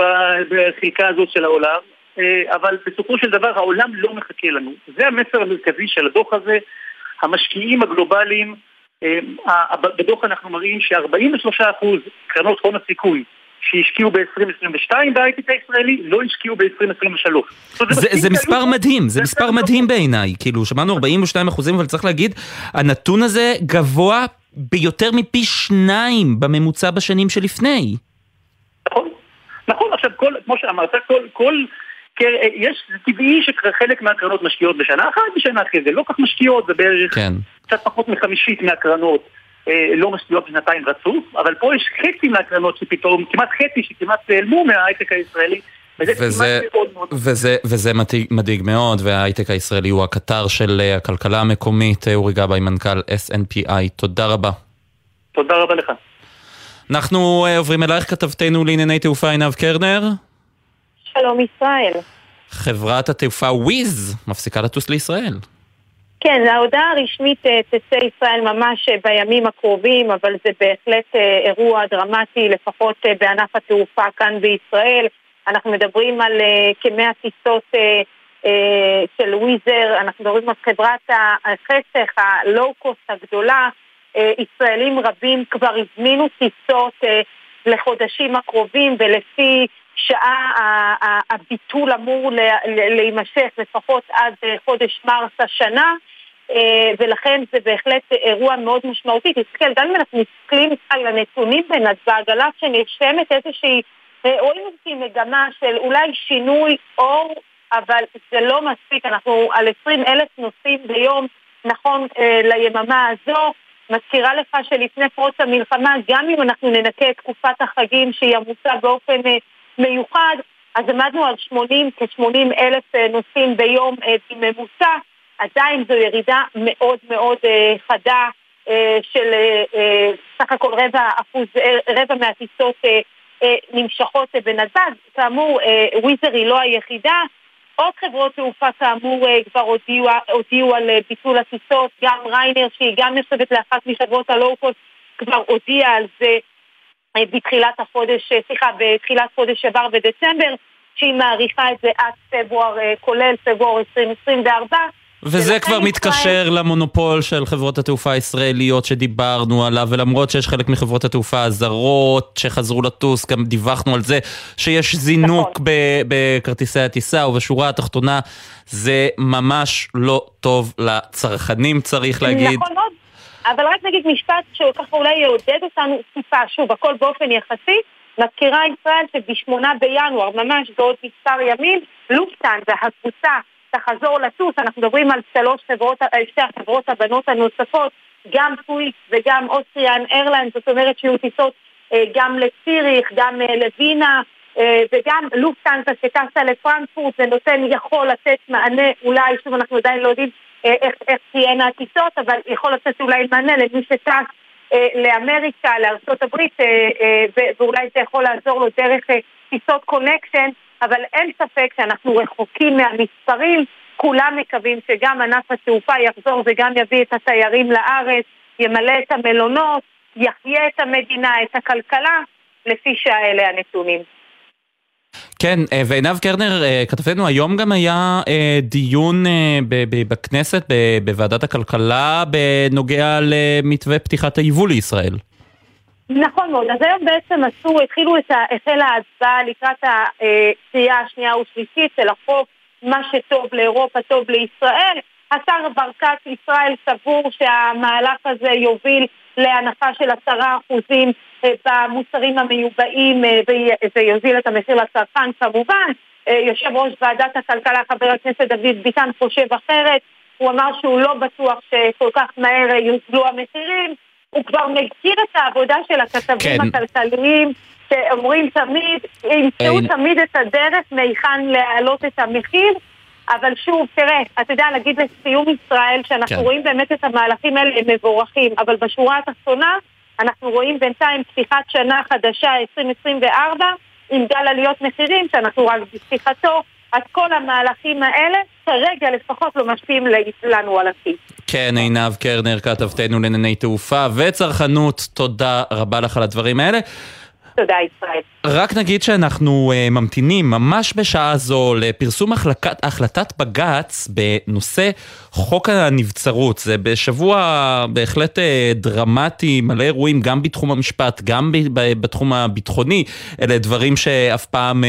בחלקה הזאת של העולם אה, אבל בסופו של דבר העולם לא מחכה לנו. זה המסר המרכזי של הדוח הזה. המשקיעים הגלובליים בדוח אנחנו מראים ש-43% קרנות הון הסיכוי שהשקיעו ב-2022 בהייטק הישראלי, לא השקיעו ב-2023. זה, זה מספר מדהים, זה מספר מדהים בעיניי. כאילו, שמענו 42 אחוזים, אבל צריך להגיד, הנתון הזה גבוה ביותר מפי שניים בממוצע בשנים שלפני. נכון, נכון, עכשיו, כל, כמו שאמרת, כל, כל יש, זה טבעי שחלק מהקרנות משקיעות בשנה אחת, בשנה אחרי זה לא כך משקיעות, זה בערך כן. קצת פחות מחמישית מהקרנות אה, לא משקיעות בשנתיים רצוף, אבל פה יש חצי מהקרנות שפתאום, כמעט חצי שכמעט נעלמו מההייטק הישראלי. וזה, וזה, וזה מדאיג, מדאיג מאוד, וההייטק הישראלי הוא הקטר של אה, הכלכלה המקומית. אה, אורי גבאי, מנכ"ל SNPI, תודה רבה. תודה רבה לך. אנחנו עוברים אלייך, כתבתנו לענייני תעופה עינב קרנר. שלום ישראל. חברת התעופה וויז מפסיקה לטוס לישראל. כן, ההודעה הרשמית אה, תצא ישראל ממש אה, בימים הקרובים, אבל זה בהחלט אה, אירוע דרמטי, לפחות בענף התעופה כאן בישראל. אנחנו מדברים על כמאה טיסות של וויזר, אנחנו מדברים על חברת החסך, הלואו-קוסט הגדולה. ישראלים רבים כבר הזמינו טיסות לחודשים הקרובים ולפי שעה הביטול אמור להימשך לפחות עד חודש מרס השנה ולכן זה בהחלט אירוע מאוד משמעותי. תסתכל, גם אם אנחנו מסתכלים על הנתונים בנתב"ג, על אף שנרשמת איזושהי, רואים איזושהי מגמה של אולי שינוי אור, אבל זה לא מספיק, אנחנו על 20 אלף נוסעים ביום, נכון ליממה הזו. מזכירה לך שלפני פרוץ המלחמה, גם אם אנחנו ננקה את תקופת החגים שהיא עמוסה באופן מיוחד, אז עמדנו על 80, כ-80 אלף נוסעים ביום בממוצע, עדיין זו ירידה מאוד מאוד חדה של סך הכל רבע אחוז, רבע מהטיסות נמשכות בנתב"ג. כאמור, וויזר היא לא היחידה. עוד חברות תעופה כאמור כבר הודיעו, הודיעו על ביטול הטיסות, גם ריינר שהיא גם נחשבת לאחת מחברות הלואו-קוסט כבר הודיעה על זה בתחילת החודש, סליחה, בתחילת חודש עבר בדצמבר, שהיא מעריכה את זה עד פברואר, כולל פברואר 2024. וזה כבר מתקשר למונופול של חברות התעופה הישראליות שדיברנו עליו, ולמרות שיש חלק מחברות התעופה הזרות שחזרו לטוס, גם דיווחנו על זה שיש זינוק נכון. בכרטיסי הטיסה, ובשורה התחתונה זה ממש לא טוב לצרכנים, צריך להגיד. נכון מאוד, אבל רק נגיד משפט שככה אולי יעודד אותנו טיפה, שוב, הכל באופן יחסי. מזכירה ישראל שבשמונה בינואר, ממש בעוד מספר ימים, לופטנזה, הקבוצה תחזור לטוס, אנחנו מדברים על שלוש חברות, שתי החברות הבנות הנוספות, גם סוויס וגם אוסטריאן איירליין, זאת אומרת שיהיו טיסות גם לציריך, גם לווינה וגם לופטנזה שטסה לפרנקפורט, זה נותן, יכול לתת מענה, אולי, שוב אנחנו עדיין לא יודעים איך, איך תהיינה הטיסות, אבל יכול לתת אולי מענה למי שטס לאמריקה, לארצות הברית, ואולי זה יכול לעזור לו דרך טיסות קונקשן אבל אין ספק שאנחנו רחוקים מהמספרים, כולם מקווים שגם ענף התעופה יחזור וגם יביא את התיירים לארץ, ימלא את המלונות, יחיה את המדינה, את הכלכלה, לפי שאלה הנתונים. כן, ועינב קרנר, כתבתנו, היום גם היה דיון בכנסת, בוועדת הכלכלה, בנוגע למתווה פתיחת היבוא לישראל. נכון מאוד, אז היום בעצם עשו, התחילו את ה... החלה ההצבעה לקראת הקריאה השנייה ושלישית של החוק מה שטוב לאירופה טוב לישראל. השר ברקת ישראל סבור שהמהלך הזה יוביל להנחה של עשרה אחוזים במוצרים המיובאים ויוזיל את המחיר לצרכן כמובן. יושב ראש ועדת הכלכלה חבר הכנסת דוד ביטן חושב אחרת, הוא אמר שהוא לא בטוח שכל כך מהר יוזלו המחירים הוא כבר מכיר את העבודה של הכתבים כן. הכלכליים שאומרים תמיד, ימצאו אין... תמיד את הדרך מהיכן להעלות את המחיר אבל שוב, תראה, אתה יודע, להגיד לסיום ישראל שאנחנו כן. רואים באמת את המהלכים האלה הם מבורכים אבל בשורה התחתונה אנחנו רואים בינתיים פתיחת שנה חדשה 2024 עם גל עליות מחירים שאנחנו רק בפתיחתו אז כל המהלכים האלה כרגע לפחות לא משפיעים לנו על הכיס. כן, עינב קרנר, כתבתנו לענייני תעופה וצרכנות, תודה רבה לך על הדברים האלה. תודה, ישראל. רק נגיד שאנחנו uh, ממתינים ממש בשעה זו לפרסום החלקת, החלטת בג"ץ בנושא חוק הנבצרות. זה בשבוע בהחלט uh, דרמטי, מלא אירועים גם בתחום המשפט, גם ב- ב- בתחום הביטחוני. אלה דברים שאף פעם uh,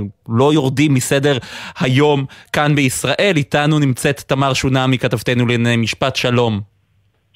uh, לא יורדים מסדר היום כאן בישראל. איתנו נמצאת תמר שונמי, כתבתנו לענייני משפט. שלום.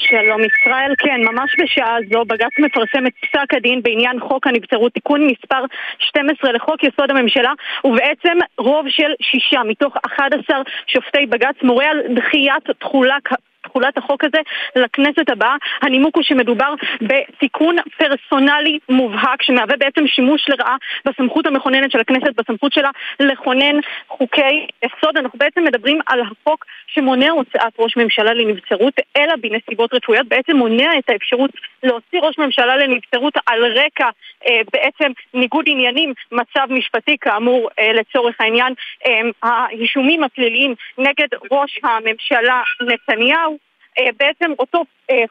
שלום ישראל, כן, ממש בשעה זו בג"ץ מפרסם את פסק הדין בעניין חוק הנבצרות תיקון מספר 12 לחוק יסוד הממשלה ובעצם רוב של שישה מתוך 11 שופטי בג"ץ מורה על דחיית תחולה תחולת החוק הזה לכנסת הבאה. הנימוק הוא שמדובר בתיקון פרסונלי מובהק שמהווה בעצם שימוש לרעה בסמכות המכוננת של הכנסת, בסמכות שלה לכונן חוקי יסוד. אנחנו בעצם מדברים על החוק שמונע הוצאת ראש ממשלה לנבצרות, אלא בנסיבות רפואיות, בעצם מונע את האפשרות להוציא ראש ממשלה לנבצרות על רקע אה, בעצם ניגוד עניינים, מצב משפטי כאמור אה, לצורך העניין, אה, האישומים הפליליים נגד ראש הממשלה נתניהו. בעצם אותו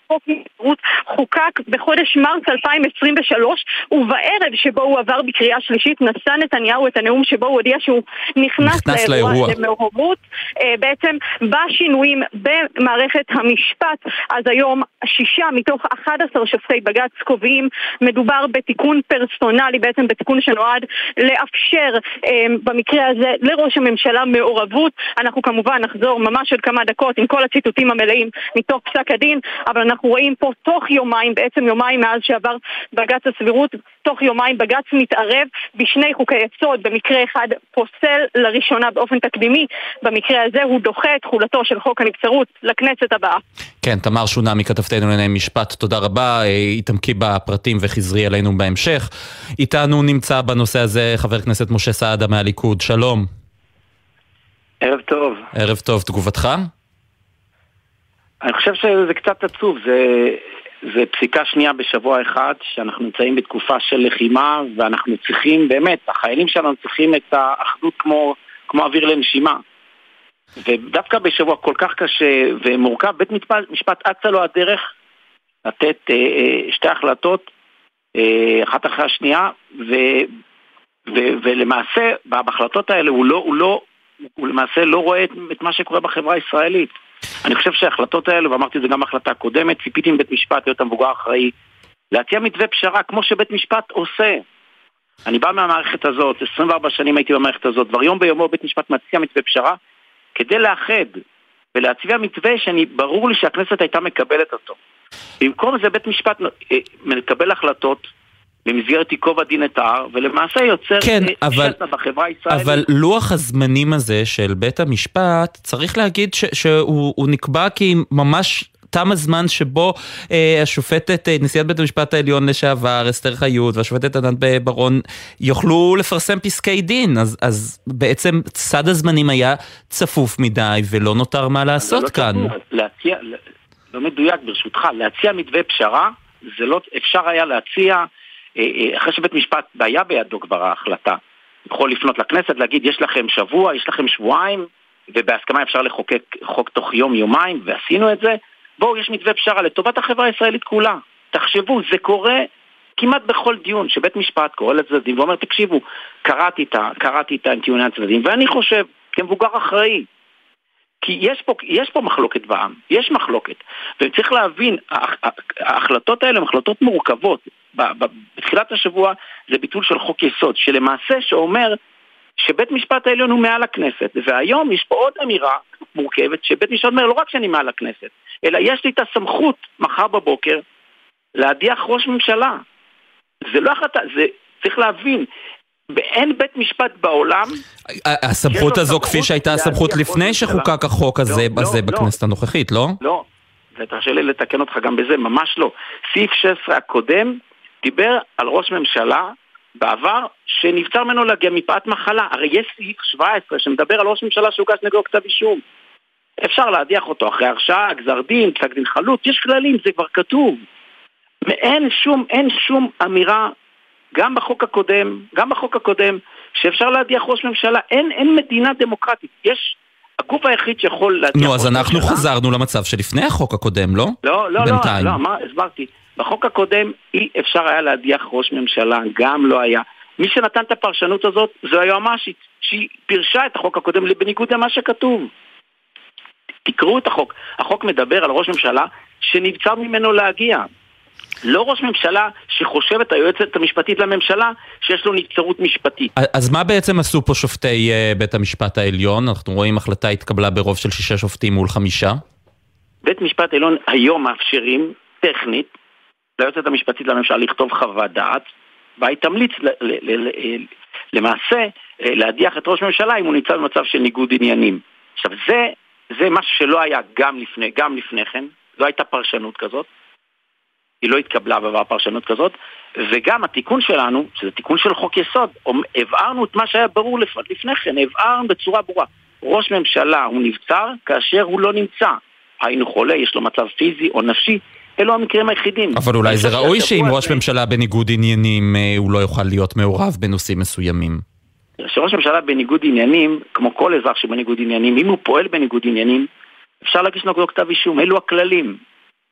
חוק נבצרות חוקק בחודש מרס 2023 ובערב שבו הוא עבר בקריאה שלישית נשא נתניהו את הנאום שבו הוא הודיע שהוא נכנס, נכנס לאירוע. למעורבות בעצם בשינויים במערכת המשפט אז היום שישה מתוך 11 שופטי בג"ץ קובעים מדובר בתיקון פרסונלי בעצם בתיקון שנועד לאפשר אה, במקרה הזה לראש הממשלה מעורבות אנחנו כמובן נחזור ממש עוד כמה דקות עם כל הציטוטים המלאים מתוך פסק הדין אבל אנחנו רואים פה תוך יומיים בעצם יומיים מאז שעבר בג"ץ הסבירות תוך יומיים בג"ץ מתערב בשני חוקי יסוד במקרה אחד פוסל לראשונה באופן תקדימי במקרה הזה הוא דוחה את תחולתו של חוק הנבצרות לכנסת הבאה כן, תמר שונמי, כתבתנו לענייני משפט, תודה רבה, אה, התעמקי בפרטים וחזרי אלינו בהמשך. איתנו נמצא בנושא הזה חבר הכנסת משה סעדה מהליכוד, שלום. ערב טוב. ערב טוב, תגובתך? אני חושב שזה קצת עצוב, זה, זה פסיקה שנייה בשבוע אחד, שאנחנו נמצאים בתקופה של לחימה, ואנחנו צריכים, באמת, החיילים שלנו צריכים את האחדות כמו, כמו אוויר לנשימה. ודווקא בשבוע כל כך קשה ומורכב, בית משפט, משפט אצה לו הדרך לתת אה, אה, שתי החלטות, אה, אחת אחרי השנייה, ו, ו, ולמעשה בהחלטות האלה הוא, לא, הוא, לא, הוא למעשה לא רואה את, את מה שקורה בחברה הישראלית. אני חושב שההחלטות האלה, ואמרתי את זה גם בהחלטה הקודמת, ציפיתי מבית משפט להיות המבוגר האחראי, להציע מתווה פשרה כמו שבית משפט עושה. אני בא מהמערכת הזאת, 24 שנים הייתי במערכת הזאת, כבר יום ביומו בית משפט מציע מתווה פשרה כדי לאחד ולהצביע מתווה שאני, ברור לי שהכנסת הייתה מקבלת אותו. במקום זה בית משפט אה, מקבל החלטות במסגרת ייקוב הדין את ההר, ולמעשה יוצר כן, אה, אבל, בחברה הישראלית. אבל לוח הזמנים הזה של בית המשפט, צריך להגיד ש, שהוא הוא נקבע כי ממש תם הזמן שבו אה, השופטת, אה, נשיאת בית המשפט העליון לשעבר, אסתר חיות, והשופטת ענת ברון, יוכלו לפרסם פסקי דין, אז, אז בעצם סד הזמנים היה צפוף מדי ולא נותר מה לעשות לא, לא כאן. צפוף, להציע, לא מדויק ברשותך, להציע מתווה פשרה, זה לא, אפשר היה להציע, אחרי שבית משפט היה בידו כבר ההחלטה, יכול לפנות לכנסת, להגיד יש לכם שבוע, יש לכם שבועיים, ובהסכמה אפשר לחוקק חוק תוך יום-יומיים, ועשינו את זה, בואו, יש מתווה פשרה לטובת החברה הישראלית כולה. תחשבו, זה קורה כמעט בכל דיון, שבית משפט קורא לצדדים ואומר, תקשיבו, קראתי את, קראתי את טיעוני הצדדים, ואני חושב, כמבוגר אחראי, כי יש פה, יש פה מחלוקת בעם, יש מחלוקת, וצריך להבין, ההחלטות האלה הן החלטות מורכבות. בתחילת השבוע זה ביטול של חוק יסוד, שלמעשה שאומר שבית משפט העליון הוא מעל הכנסת, והיום יש פה עוד אמירה מורכבת, שבית משפט אומר לא רק שאני מעל הכנסת, אלא יש לי את הסמכות מחר בבוקר להדיח ראש ממשלה. זה לא החלטה, זה צריך להבין, ואין בית משפט בעולם... הסמכות הזו כפי שהייתה הסמכות לפני שחוקק החוק הזה, לא, הזה לא, בכנסת הנוכחית, לא? לא, ותרשה לי לתקן אותך גם בזה, ממש לא. סעיף 16 הקודם דיבר על ראש ממשלה בעבר שנבצר ממנו להגיע מפאת מחלה. הרי יש סעיף 17 שמדבר על ראש ממשלה שהוגש נגדו כתב אישום. אפשר להדיח אותו אחרי הרשעה, גזר דין, פסק דין חלוט, יש כללים, זה כבר כתוב. אין שום, אין שום אמירה, גם בחוק הקודם, גם בחוק הקודם, שאפשר להדיח ראש ממשלה. אין, אין מדינה דמוקרטית. יש, הגוף היחיד שיכול להדיח נו, ראש אז ממשלה... אנחנו חזרנו למצב שלפני החוק הקודם, לא? לא, לא, בינתיים. לא, לא, מה, הסברתי. בחוק הקודם אי אפשר היה להדיח ראש ממשלה, גם לא היה. מי שנתן את הפרשנות הזאת זו היועמ"שית, שהיא פירשה את החוק הקודם בניגוד למה שכתוב. תקראו את החוק. החוק מדבר על ראש ממשלה שנבצר ממנו להגיע. לא ראש ממשלה שחושבת היועצת המשפטית לממשלה שיש לו נבצרות משפטית. אז מה בעצם עשו פה שופטי uh, בית המשפט העליון? אנחנו רואים החלטה התקבלה ברוב של שישה שופטים מול חמישה. בית משפט העליון היום מאפשרים, טכנית, ליועצת המשפטית לממשלה לכתוב חוות דעת, והיא תמליץ ל- ל- ל- למעשה להדיח את ראש הממשלה אם הוא נמצא במצב של ניגוד עניינים. עכשיו זה, זה משהו שלא היה גם לפני, גם לפני כן, לא הייתה פרשנות כזאת, היא לא התקבלה בעבר פרשנות כזאת, וגם התיקון שלנו, שזה תיקון של חוק יסוד, הבהרנו את מה שהיה ברור לפני כן, הבהרנו בצורה ברורה. ראש ממשלה הוא נבצר כאשר הוא לא נמצא. היינו חולה, יש לו מצב פיזי או נפשי, אלו המקרים היחידים. אבל אולי זה ראוי שאם ראש ממשלה בניגוד עניינים הוא לא יוכל להיות מעורב בנושאים מסוימים. כשראש ממשלה בניגוד עניינים, כמו כל אזרח שבניגוד עניינים, אם הוא פועל בניגוד עניינים, אפשר להגיש נגדו כתב אישום, אלו הכללים.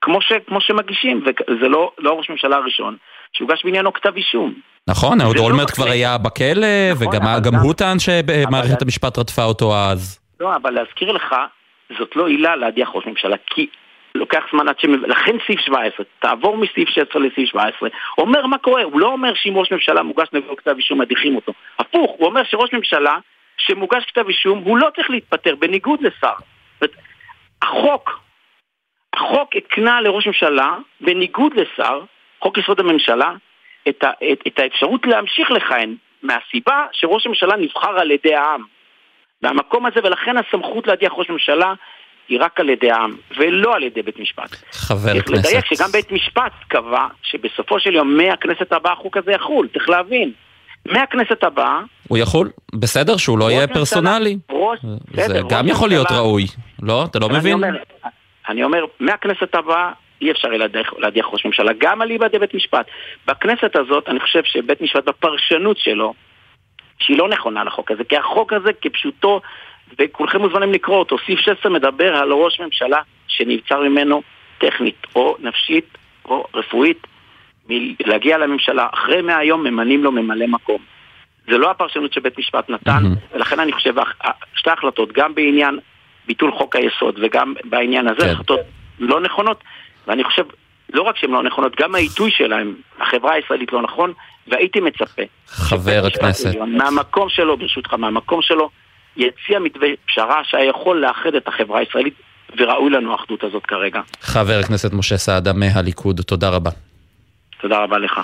כמו, ש, כמו שמגישים, וזה לא, לא ראש ממשלה הראשון שהוגש בעניינו כתב אישום. נכון, אהוד זה לא אולמרט בכנסת. כבר היה בכלא, וגם אבל גם גם- הוא טען שמערכת המשפט רדפה אותו אז. לא, אבל להזכיר לך, זאת לא עילה להדיח ראש ממשלה, כי לוקח זמן עד ש... לכן סעיף 17, תעבור מסעיף 16 לסעיף 17, אומר מה קורה, הוא לא אומר שאם ראש ממשלה מוגש נגדו כתב אישום מדיחים אותו. הפוך, הוא אומר שראש ממשלה שמוגש כתב אישום, הוא לא צריך להתפטר, בניגוד לשר. החוק, החוק הקנה לראש ממשלה, בניגוד לשר, חוק יסוד הממשלה, את, ה, את, את האפשרות להמשיך לכהן, מהסיבה שראש הממשלה נבחר על ידי העם. מהמקום הזה, ולכן הסמכות להדיח ראש ממשלה היא רק על ידי העם, ולא על ידי בית משפט. חבר צריך כנסת. לדייק שגם בית משפט קבע שבסופו של יום מהכנסת הבאה החוק הזה יחול, צריך להבין. מהכנסת הבאה, הוא יכול, בסדר שהוא לא יהיה פרסונלי. ראש, זה בסדר, גם ראש יכול להיות ממשלה- ראוי. לא? אתה לא אבל אני מבין? אומר- אני אומר, מהכנסת הבאה אי אפשר להדיח ראש ממשלה, גם על ידי בית משפט. בכנסת הזאת, אני חושב שבית משפט בפרשנות שלו, שהיא לא נכונה לחוק הזה, כי החוק הזה כפשוטו, וכולכם מוזמנים לקרוא אותו, סעיף 16 מדבר על ראש ממשלה שנבצר ממנו טכנית, או נפשית, או רפואית, להגיע לממשלה. אחרי 100 יום ממנים לו ממלא מקום. זה לא הפרשנות שבית משפט נתן, ולכן אני חושב, שתי החלטות, גם בעניין ביטול חוק היסוד וגם בעניין הזה, כן. החלטות לא נכונות, ואני חושב, לא רק שהן לא נכונות, גם העיתוי שלהן, החברה הישראלית לא נכון, והייתי מצפה. חבר הכנסת. מהמקום שלו, ברשותך, מהמקום שלו, יציע מתווה פשרה שהיה יכול לאחד את החברה הישראלית, וראוי לנו האחדות הזאת כרגע. חבר הכנסת משה סעדה מהליכוד, תודה רבה. תודה רבה לך.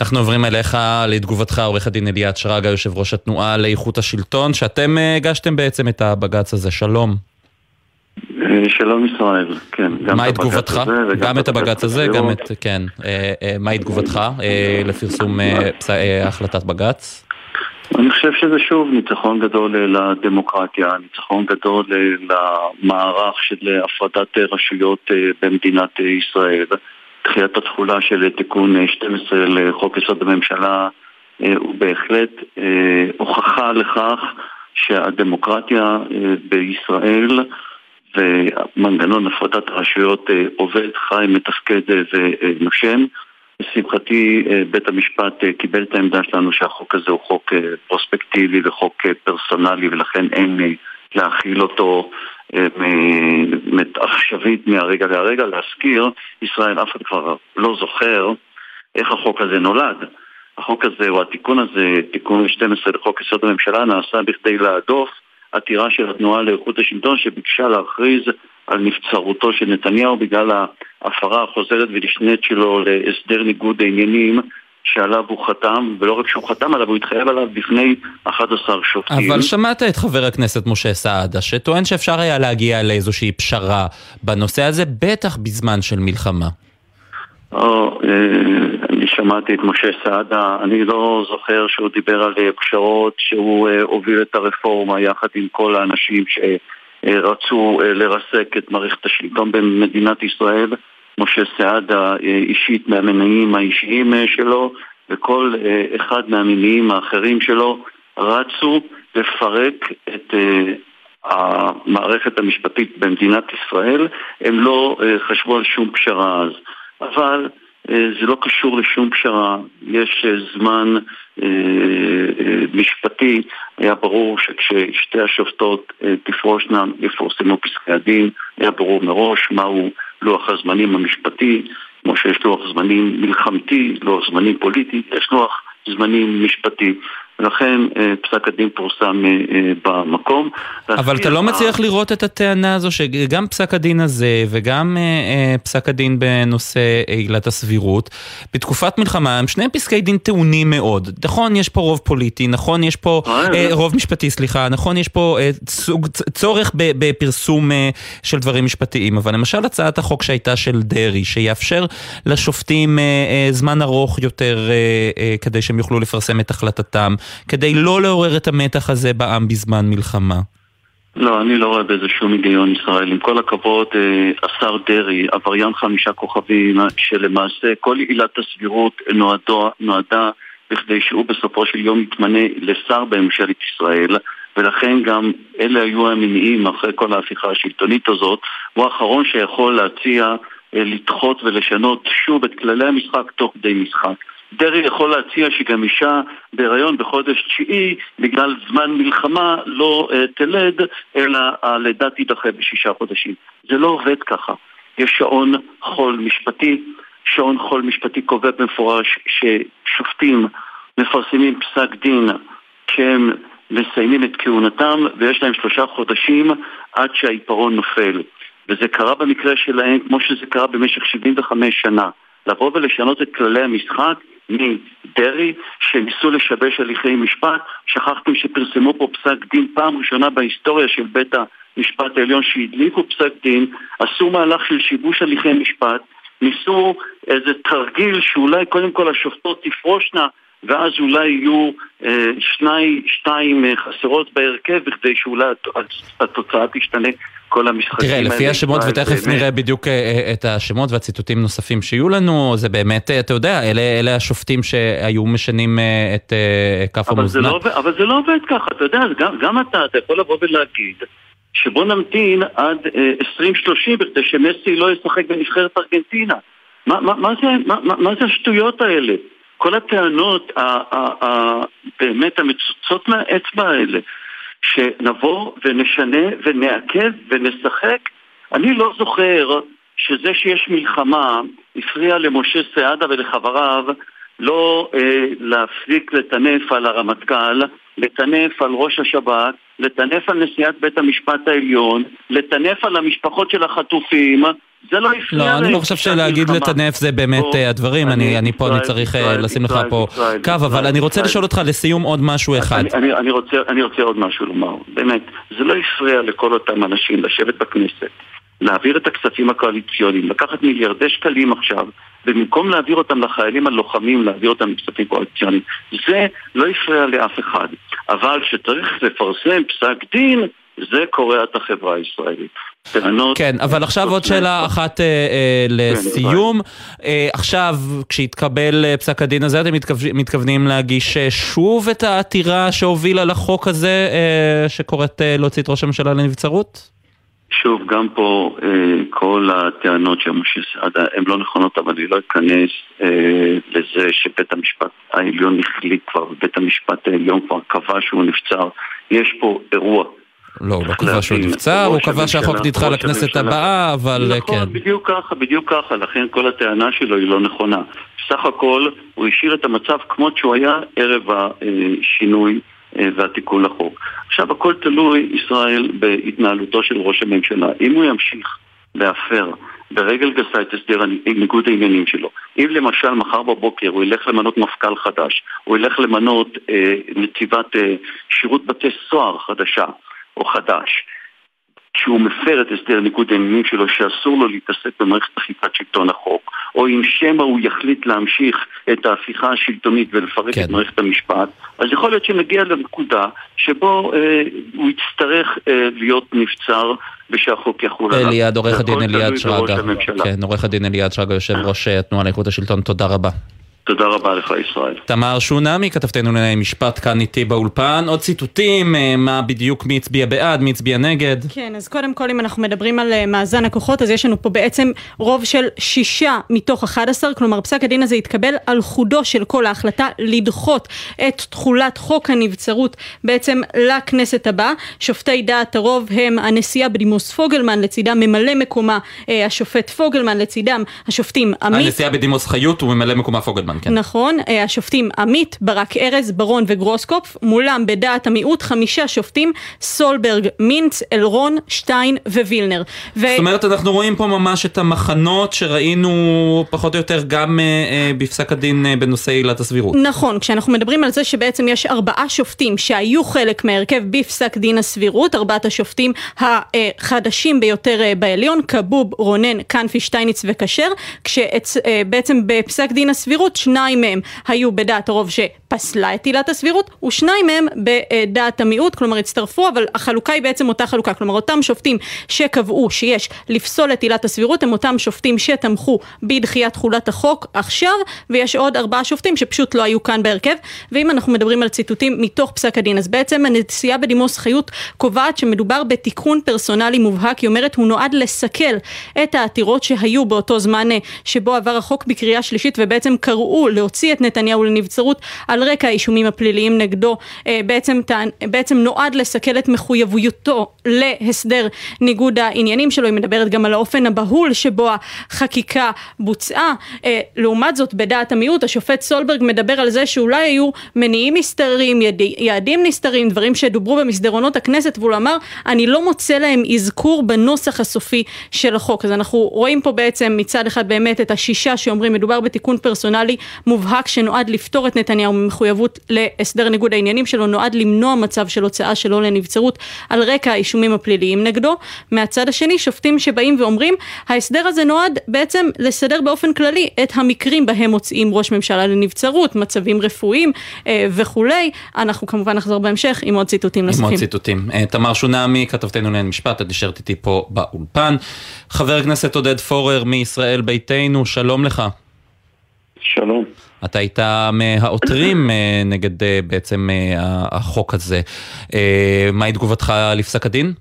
אנחנו עוברים אליך לתגובתך, עורך הדין אליעד שרגא, יושב ראש התנועה לאיכות השלטון, שאתם אה, הגשתם בעצם את הבג"ץ הזה, שלום. אה, שלום ישראל, כן. גם מהי את הבג"ץ תגובתך? גם את הבג"ץ הזה. גם את, כן. אה, מהי תגובתך לפרסום החלטת בג"ץ? אני חושב שזה שוב ניצחון גדול אה, לדמוקרטיה, ניצחון גדול אה, למערך של אה, הפרדת אה, רשויות אה, במדינת אה, ישראל. דחיית התחולה של אה, תיקון אה, 12 לחוק יסוד הממשלה אה, הוא בהחלט אה, הוכחה לכך שהדמוקרטיה אה, בישראל ומנגנון הפרדת הרשויות אה, עובד, חי, מתפקד אה, ונושם. לשמחתי אה, בית המשפט אה, קיבל את העמדה שלנו שהחוק הזה הוא חוק אה, פרוספקטיבי וחוק פרסונלי ולכן אין להכיל אותו עכשווית מהרגע להרגע. להזכיר, ישראל אף אחד כבר לא זוכר איך החוק הזה נולד. החוק הזה, או התיקון הזה, תיקון 12 לחוק יסוד הממשלה, נעשה בכדי להדוף עתירה של התנועה לאיכות השלטון שביקשה להכריז על נבצרותו של נתניהו בגלל ההפרה החוזרת ונשנית שלו להסדר ניגוד העניינים שעליו הוא חתם, ולא רק שהוא חתם עליו, הוא התחייב עליו בפני 11 שופטים. אבל שמעת את חבר הכנסת משה סעדה, שטוען שאפשר היה להגיע לאיזושהי פשרה בנושא הזה, בטח בזמן של מלחמה. או, אה, אני שמעתי את משה סעדה, אני לא זוכר שהוא דיבר על אה, פשרות, שהוא אה, הוביל את הרפורמה יחד עם כל האנשים שרצו אה, לרסק את מערכת השלטון במדינת ישראל. משה סעדה אה, אישית מהמניעים האישיים אה, שלו, וכל אה, אחד מהמניעים האחרים שלו רצו לפרק את אה, המערכת המשפטית במדינת ישראל. הם לא אה, חשבו על שום פשרה אז. אבל אה, זה לא קשור לשום פשרה. יש אה, זמן אה, אה, משפטי, היה ברור שכששתי השופטות אה, תפרושנה, יפורסמו פסקי הדין, היה ברור מראש מהו לוח הזמנים המשפטי, כמו שיש לוח זמנים מלחמתי, לוח זמנים פוליטי, יש לוח זמנים משפטי. ולכן אה, פסק הדין פורסם אה, אה, במקום. אבל אתה לא מצליח לראות את הטענה הזו שגם פסק הדין הזה וגם פסק הדין בנושא עילת הסבירות, בתקופת מלחמה הם שניהם פסקי דין טעונים מאוד. נכון, יש פה רוב פוליטי, נכון, יש פה רוב משפטי, סליחה, נכון, יש פה צורך בפרסום של דברים משפטיים, אבל למשל הצעת החוק שהייתה של דרעי, שיאפשר לשופטים זמן ארוך יותר כדי שהם יוכלו לפרסם את החלטתם, כדי לא לעורר את המתח הזה בעם בזמן מלחמה. לא, אני לא רואה בזה שום היגיון ישראל. עם כל הכבוד, אה, השר דרעי, עבריין חמישה כוכבים, שלמעשה כל עילת הסבירות נועדו, נועדה בכדי שהוא בסופו של יום יתמנה לשר בממשלת ישראל, ולכן גם אלה היו המניעים אחרי כל ההפיכה השלטונית הזאת. הוא האחרון שיכול להציע לדחות ולשנות שוב את כללי המשחק תוך כדי משחק. דרעי יכול להציע שגם אישה בהיריון בחודש תשיעי בגלל זמן מלחמה לא uh, תלד, אלא הלידה תידחה בשישה חודשים. זה לא עובד ככה. יש שעון חול משפטי, שעון חול משפטי קובע במפורש ששופטים מפרסמים פסק דין כשהם מסיימים את כהונתם ויש להם שלושה חודשים עד שהעיפרון נופל. וזה קרה במקרה שלהם כמו שזה קרה במשך 75 שנה. לבוא ולשנות את כללי המשחק מדרעי, שניסו לשבש הליכי משפט. שכחתם שפרסמו פה פסק דין פעם ראשונה בהיסטוריה של בית המשפט העליון שהדליקו פסק דין, עשו מהלך של שיבוש הליכי משפט, ניסו איזה תרגיל שאולי קודם כל השופטות תפרושנה ואז אולי יהיו אה, שני, שתיים אה, חסרות בהרכב בכדי שאולי התוצאה תשתנה כל המשחקים האלה. תראה, לפי השמות, ותכף באמת... נראה בדיוק אה, את השמות והציטוטים נוספים שיהיו לנו, זה באמת, אתה יודע, אלה, אלה השופטים שהיו משנים את כף המאזניים. לא, אבל זה לא עובד ככה, אתה יודע, גם, גם אתה, אתה יכול לבוא ולהגיד שבוא נמתין עד 2030 בכדי שמסי לא ישחק בנבחרת ארגנטינה. מה, מה, מה, זה, מה, מה זה השטויות האלה? כל הטענות באמת המצוצות מהאצבע האלה, שנבוא ונשנה ונעכב ונשחק, אני לא זוכר שזה שיש מלחמה הפריע למשה סעדה ולחבריו לא אה, להפסיק לטנף על הרמטכ"ל, לטנף על ראש השב"כ, לטנף על נשיאת בית המשפט העליון, לטנף על המשפחות של החטופים, זה לא הפריע לא, אני לא חושב שלהגיד לטנף זה באמת אה, הדברים, אני פה, אני צריך אה, לשים לך פה קו, אבל אני רוצה לשאול אותך לסיום עוד משהו אחד. אני רוצה עוד משהו לומר, באמת, זה לא הפריע לכל אותם אנשים לשבת בכנסת, להעביר את הכספים הקואליציוניים, לקחת מיליארדי שקלים עכשיו, ובמקום להעביר אותם לחיילים הלוחמים, להעביר אותם לכספים קואליציוניים. זה לא הפריע לאף אחד. אבל כשצריך לפרסם פסק דין, זה קורע את החברה הישראלית. טענות... כן, אבל עכשיו עוד שאלה אחת אה, אה, לסיום. כן, אה, עכשיו, כשהתקבל אה, פסק הדין הזה, אתם מתכו... מתכוונים להגיש אה, שוב את העתירה שהובילה לחוק הזה, אה, שקוראת אה, להוציא את ראש הממשלה לנבצרות? שוב, גם פה אה, כל הטענות של משה סעדה הן לא נכונות, אבל אני לא אכנס אה, לזה שבית המשפט העליון החליט כבר, ובית המשפט העליון כבר קבע שהוא נבצר. יש פה אירוע לא, הוא לא קבע שהוא נבצר, הוא קבע שהחוק נדחה לכנסת הבאה, אבל נכון, כן. בדיוק ככה, בדיוק ככה, לכן כל הטענה שלו היא לא נכונה. בסך הכל הוא השאיר את המצב כמות שהוא היה ערב השינוי אה, והתיקון לחוק. עכשיו הכל תלוי, ישראל, בהתנהלותו של ראש הממשלה. אם הוא ימשיך להפר ברגל גסה את הסדר ניגוד העניינים שלו. אם למשל מחר בבוקר הוא ילך למנות מפכ"ל חדש, הוא ילך למנות אה, נציבת אה, שירות בתי סוהר חדשה, או חדש, שהוא מפר את הסדר ניגוד העניינים שלו שאסור לו להתעסק במערכת אכיפת שלטון החוק, או אם שמא הוא יחליט להמשיך את ההפיכה השלטונית ולפרק כן. את מערכת המשפט, אז יכול להיות שנגיע לנקודה שבו אה, הוא יצטרך אה, להיות נבצר ושהחוק יחול עליו. אליעד, עורך הדין אליעד שרגא. כן, עורך הדין אליעד שרגא, יושב ראש אה, התנועה לאיכות השלטון, תודה רבה. תודה רבה לך ישראל. תמר שונמי, כתבתנו לענייני משפט כאן איתי באולפן. עוד ציטוטים, אה, מה בדיוק, מי הצביע בעד, מי הצביע נגד. כן, אז קודם כל אם אנחנו מדברים על אה, מאזן הכוחות, אז יש לנו פה בעצם רוב של שישה מתוך 11, כלומר פסק הדין הזה התקבל על חודו של כל ההחלטה לדחות את תחולת חוק הנבצרות בעצם לכנסת הבאה. שופטי דעת הרוב הם הנשיאה בדימוס פוגלמן, לצידם ממלא מקומה אה, השופט פוגלמן, לצידם השופטים עמית. הנשיאה בדימוס חיות וממלא מקומה פוגלמן. פולקמן, כן. נכון, אה, השופטים עמית, ברק ארז, ברון וגרוסקופף, מולם בדעת המיעוט חמישה שופטים, סולברג, מינץ, אלרון, שטיין ווילנר. ו... זאת אומרת, אנחנו רואים פה ממש את המחנות שראינו פחות או יותר גם אה, אה, בפסק הדין אה, בנושא עילת הסבירות. נכון, כשאנחנו מדברים על זה שבעצם יש ארבעה שופטים שהיו חלק מהרכב בפסק דין הסבירות, ארבעת השופטים החדשים ביותר אה, בעליון, כבוב, רונן, כנפי, שטייניץ וכשר, כשבעצם בפסק דין הסבירות שניים מהם היו בדעת הרוב ש... פסלה את עילת הסבירות, ושניים מהם בדעת המיעוט, כלומר הצטרפו, אבל החלוקה היא בעצם אותה חלוקה, כלומר אותם שופטים שקבעו שיש לפסול את עילת הסבירות, הם אותם שופטים שתמכו בדחיית תחולת החוק עכשיו, ויש עוד ארבעה שופטים שפשוט לא היו כאן בהרכב, ואם אנחנו מדברים על ציטוטים מתוך פסק הדין, אז בעצם הנשיאה בדימוס חיות קובעת שמדובר בתיקון פרסונלי מובהק, היא אומרת הוא נועד לסכל את העתירות שהיו באותו זמן אה, שבו עבר החוק בקריאה שלישית ובעצם קראו להוציא את נתניהו לנבצרות על רקע האישומים הפליליים נגדו, אה, בעצם, בעצם נועד לסכל את מחויבותו להסדר ניגוד העניינים שלו, היא מדברת גם על האופן הבהול שבו החקיקה בוצעה. אה, לעומת זאת, בדעת המיעוט, השופט סולברג מדבר על זה שאולי היו מניעים נסתרים, יעדים נסתרים, דברים שדוברו במסדרונות הכנסת, והוא אמר, אני לא מוצא להם אזכור בנוסח הסופי של החוק. אז אנחנו רואים פה בעצם מצד אחד באמת את השישה שאומרים מדובר בתיקון פרסונלי מובהק שנועד לפתור את נתניהו ממחויבות להסדר ניגוד העניינים שלו, נועד למנוע מצב של הוצאה שלו לנבצרות על רקע האישומים הפליליים נגדו. מהצד השני, שופטים שבאים ואומרים, ההסדר הזה נועד בעצם לסדר באופן כללי את המקרים בהם מוצאים ראש ממשלה לנבצרות, מצבים רפואיים אה, וכולי. אנחנו כמובן נחזור בהמשך עם עוד ציטוטים נוספים. עם עוד ציטוטים. אה, תמר שונמי, כתבתנו לעניין משפט, את נשארת איתי פה באולפן. חבר הכנסת עודד פורר מישראל ביתנו, שלום לך. שלום. אתה היית מהעותרים אה, נגד אה, בעצם אה, החוק הזה. מהי תגובתך לפסק הדין?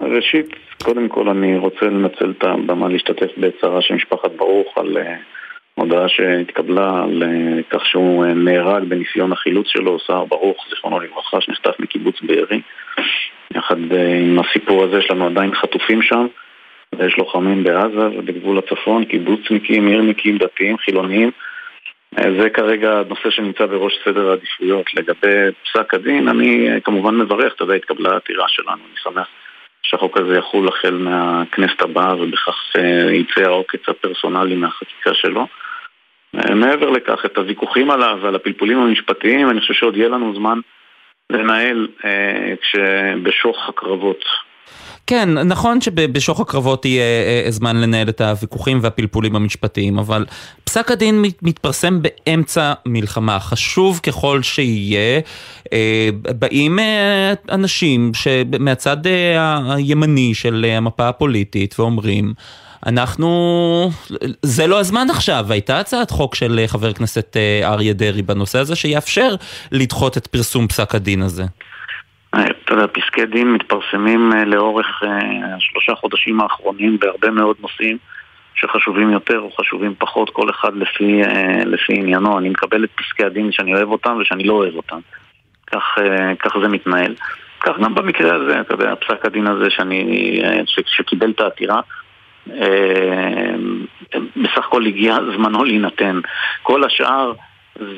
ראשית, קודם כל אני רוצה לנצל את הבמה להשתתף בצערה של משפחת ברוך על הודעה שהתקבלה על כך שהוא נהרג בניסיון החילוץ שלו, סער ברוך, זיכרונו לברכה, שנחטף מקיבוץ בארי. יחד עם הסיפור הזה יש לנו עדיין חטופים שם. ויש לוחמים בעזה ובגבול הצפון, קיבוצניקים, עירניקים, דתיים, חילוניים. זה כרגע הנושא שנמצא בראש סדר העדיפויות. לגבי פסק הדין, אני כמובן מברך, אתה יודע, התקבלה העתירה שלנו, אני שמח שהחוק הזה יחול החל מהכנסת הבאה ובכך אה, יצא העוקץ הפרסונלי מהחקיקה שלו. אה, מעבר לכך, את הוויכוחים עליו ועל הפלפולים המשפטיים, אני חושב שעוד יהיה לנו זמן לנהל אה, כשבשוך הקרבות כן, נכון שבשוך הקרבות יהיה אה, אה, זמן לנהל את הוויכוחים והפלפולים המשפטיים, אבל פסק הדין מתפרסם באמצע מלחמה, חשוב ככל שיהיה, אה, באים אנשים מהצד הימני של המפה הפוליטית ואומרים, אנחנו, זה לא הזמן עכשיו, הייתה הצעת חוק של חבר הכנסת אריה דרעי בנושא הזה שיאפשר לדחות את פרסום פסק הדין הזה. אתה יודע, פסקי דין מתפרסמים אה, לאורך אה, שלושה חודשים האחרונים בהרבה מאוד נושאים שחשובים יותר או חשובים פחות, כל אחד לפי, אה, לפי עניינו. אני מקבל את פסקי הדין שאני אוהב אותם ושאני לא אוהב אותם. כך, כך זה מתנהל. כך גם במקרה הזה, אתה יודע, פסק הדין הזה שאני, ש, שקיבל את העתירה, בסך הכל הגיע זמנו להינתן. כל השאר...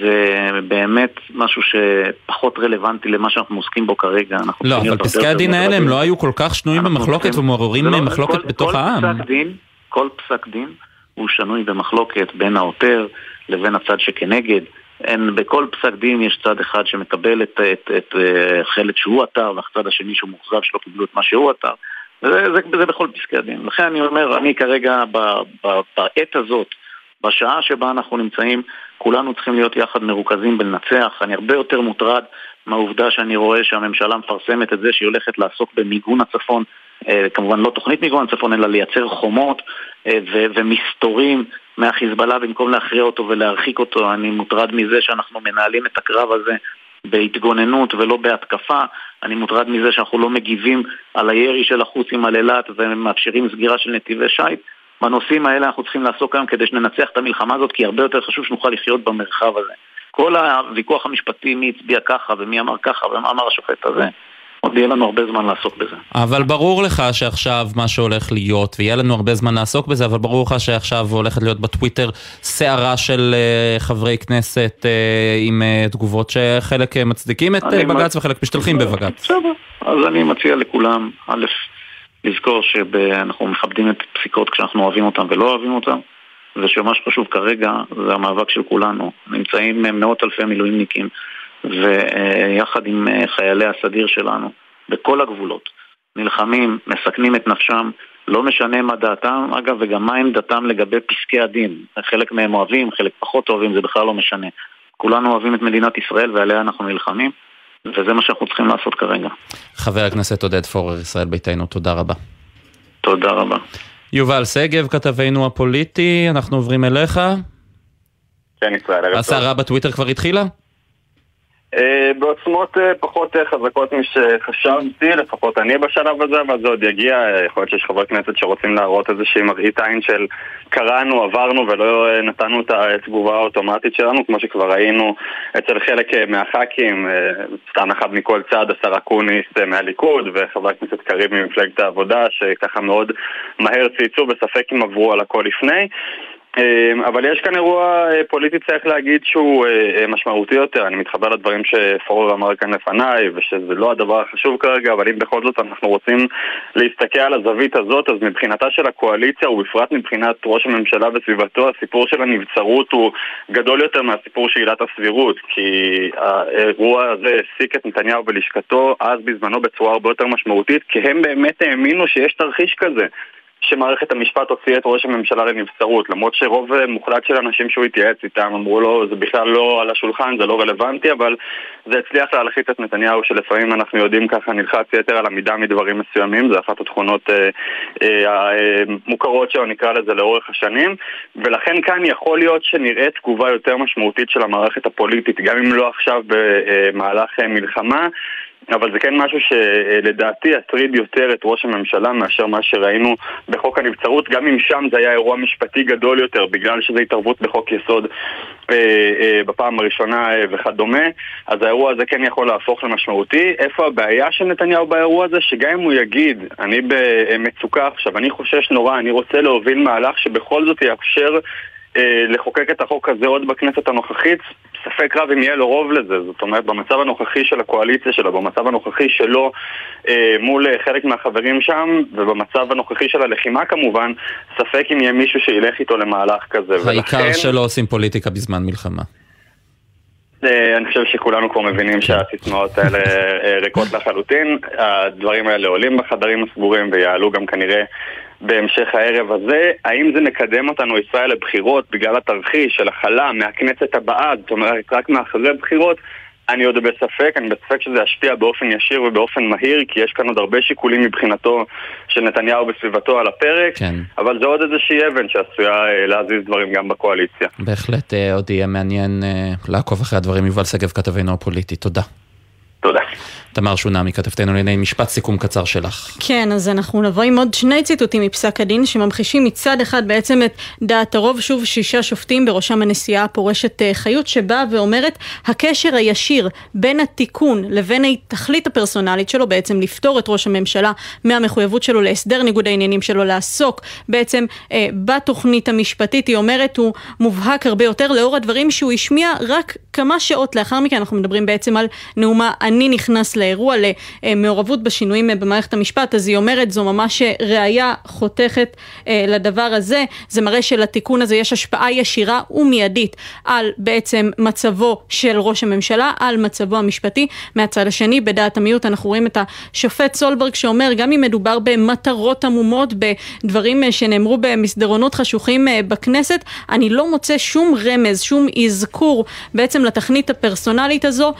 זה באמת משהו שפחות רלוונטי למה שאנחנו עוסקים בו כרגע. לא, אבל פסקי הדין האלה הם לא היו כל כך שנויים במחלוקת ומעוררים לא, מחלוקת בתוך העם. כל פסק דין הוא שנוי במחלוקת בין העותר לבין הצד שכנגד. אין, בכל פסק דין יש צד אחד שמקבל את, את, את, את אה, חלק שהוא עתר והצד השני שהוא מאוכזב שלא קיבלו את מה שהוא עתר. זה, זה, זה בכל פסקי הדין. לכן אני אומר, אני כרגע בעת הזאת, בשעה שבה אנחנו נמצאים, כולנו צריכים להיות יחד מרוכזים בלנצח. אני הרבה יותר מוטרד מהעובדה שאני רואה שהממשלה מפרסמת את זה שהיא הולכת לעסוק במיגון הצפון, אה, כמובן לא תוכנית מיגון הצפון, אלא לייצר חומות אה, ומסתורים מהחיזבאללה במקום להכריע אותו ולהרחיק אותו. אני מוטרד מזה שאנחנו מנהלים את הקרב הזה בהתגוננות ולא בהתקפה. אני מוטרד מזה שאנחנו לא מגיבים על הירי של החוצים על אילת ומאפשרים סגירה של נתיבי שיט. בנושאים האלה אנחנו צריכים לעסוק היום כדי שננצח את המלחמה הזאת, כי הרבה יותר חשוב שנוכל לחיות במרחב הזה. כל הוויכוח המשפטי, מי הצביע ככה ומי אמר ככה ומה אמר השופט הזה, עוד יהיה לנו הרבה זמן לעסוק בזה. אבל ברור לך שעכשיו מה שהולך להיות, ויהיה לנו הרבה זמן לעסוק בזה, אבל ברור לך שעכשיו הולכת להיות בטוויטר סערה של uh, חברי כנסת uh, עם uh, תגובות שחלק מצדיקים את בג"ץ וחלק משתלחים בבג"ץ. בסדר, אז אני מציע לכולם, א', לזכור שאנחנו מכבדים את פסיקות כשאנחנו אוהבים אותן ולא אוהבים אותן ושמה שחשוב כרגע זה המאבק של כולנו. נמצאים מאות אלפי מילואימניקים ויחד עם חיילי הסדיר שלנו בכל הגבולות נלחמים, מסכנים את נפשם, לא משנה מה דעתם, אגב, וגם מה עמדתם לגבי פסקי הדין. חלק מהם אוהבים, חלק פחות אוהבים, זה בכלל לא משנה. כולנו אוהבים את מדינת ישראל ועליה אנחנו נלחמים, וזה מה שאנחנו צריכים לעשות כרגע. חבר הכנסת עודד פורר, ישראל ביתנו, תודה רבה. תודה רבה. יובל שגב, כתבנו הפוליטי, אנחנו עוברים אליך. כן, ישראל, ערב טוב. הסערה בטוויטר כבר התחילה? אה, בעוצמות אה, פחות אה, חזקות משחשבתי, לפחות אני בשלב הזה, אבל זה עוד יגיע. יכול להיות שיש חברי כנסת שרוצים להראות איזושהי מראית עין של קראנו, עברנו ולא נתנו את התגובה האוטומטית שלנו, כמו שכבר ראינו אצל חלק מהח"כים, סתם אחד מכל צד, השר אקוניס מהליכוד וחבר הכנסת קריב ממפלגת העבודה, שככה מאוד מהר צייצו, בספק אם עברו על הכל לפני. אמ, אבל יש כאן אירוע אה, פוליטי, צריך להגיד, שהוא אה, אה, משמעותי יותר. אני מתחבר לדברים שפורר אמר כאן לפניי, ושזה לא הדבר החשוב כרגע, אבל אם בכל זאת אנחנו רוצים להסתכל על הזווית הזאת, אז מבחינתה של הקואליציה, ובפרט מבחינת ראש הממשלה וסביבתו, הסיפור של הנבצרות הוא גדול יותר מהסיפור של עילת הסבירות, כי האירוע הזה העסיק את נתניהו בלשכתו אז בזמנו בצורה הרבה יותר משמעותית, כי הם באמת האמינו שיש תרחיש כזה. שמערכת המשפט הוציאה את ראש הממשלה לנבצרות למרות שרוב אה, מוחלט של אנשים שהוא התייעץ איתם אמרו לו זה בכלל לא על השולחן, זה לא רלוונטי אבל זה הצליח להלחיץ את נתניהו שלפעמים אנחנו יודעים ככה נלחץ יתר על עמידה מדברים מסוימים זה אחת התכונות אה, אה, המוכרות שלו נקרא לזה לאורך השנים. ולכן כאן יכול להיות שנראה תגובה יותר משמעותית של המערכת הפוליטית גם אם לא עכשיו במהלך אה, מלחמה אבל זה כן משהו שלדעתי יטריד יותר את ראש הממשלה מאשר מה שראינו בחוק הנבצרות, גם אם שם זה היה אירוע משפטי גדול יותר, בגלל שזו התערבות בחוק יסוד אה, אה, בפעם הראשונה אה, וכדומה, אז האירוע הזה כן יכול להפוך למשמעותי. איפה הבעיה של נתניהו באירוע הזה? שגם אם הוא יגיד, אני במצוקה עכשיו, אני חושש נורא, אני רוצה להוביל מהלך שבכל זאת יאפשר לחוקק את החוק הזה עוד בכנסת הנוכחית, ספק רב אם יהיה לו רוב לזה. זאת אומרת, במצב הנוכחי של הקואליציה שלו, במצב הנוכחי שלו אה, מול אה, חלק מהחברים שם, ובמצב הנוכחי של הלחימה כמובן, ספק אם יהיה מישהו שילך איתו למהלך כזה. העיקר ולכן... שלא עושים פוליטיקה בזמן מלחמה. אני חושב שכולנו כבר מבינים שהסיסמאות האלה ריקות לחלוטין. הדברים האלה עולים בחדרים הסגורים ויעלו גם כנראה בהמשך הערב הזה. האם זה מקדם אותנו, ישראל, לבחירות בגלל התרחיש של הכלה מהכנסת הבאה, זאת אומרת, רק מאחרי בחירות? אני עוד בספק, אני בספק שזה ישפיע באופן ישיר ובאופן מהיר, כי יש כאן עוד הרבה שיקולים מבחינתו של נתניהו בסביבתו על הפרק, כן. אבל זה עוד איזושהי אבן שעשויה אה, להזיז דברים גם בקואליציה. בהחלט אה, עוד יהיה מעניין אה, לעקוב אחרי הדברים. יובל שגב, כתבנו הפוליטי, תודה. תודה. תמר שונמי, כתבתנו לענייני משפט סיכום קצר שלך. כן, אז אנחנו נבוא עם עוד שני ציטוטים מפסק הדין שממחישים מצד אחד בעצם את דעת הרוב, שוב שישה שופטים, בראשם הנשיאה הפורשת אה, חיות, שבאה ואומרת הקשר הישיר בין התיקון לבין התכלית הפרסונלית שלו, בעצם לפתור את ראש הממשלה מהמחויבות שלו להסדר ניגוד העניינים שלו, לעסוק בעצם אה, בתוכנית המשפטית, היא אומרת, הוא מובהק הרבה יותר לאור הדברים שהוא השמיע רק כמה שעות לאחר מכן, אנחנו מדברים בעצם על נאומה אני נכנס לאירוע למעורבות בשינויים במערכת המשפט, אז היא אומרת זו ממש ראייה חותכת אה, לדבר הזה, זה מראה שלתיקון הזה יש השפעה ישירה ומיידית על בעצם מצבו של ראש הממשלה, על מצבו המשפטי. מהצד השני, בדעת המיעוט אנחנו רואים את השופט סולברג שאומר גם אם מדובר במטרות עמומות, בדברים אה, שנאמרו במסדרונות חשוכים אה, בכנסת, אני לא מוצא שום רמז, שום אזכור בעצם לתכנית הפרסונלית הזו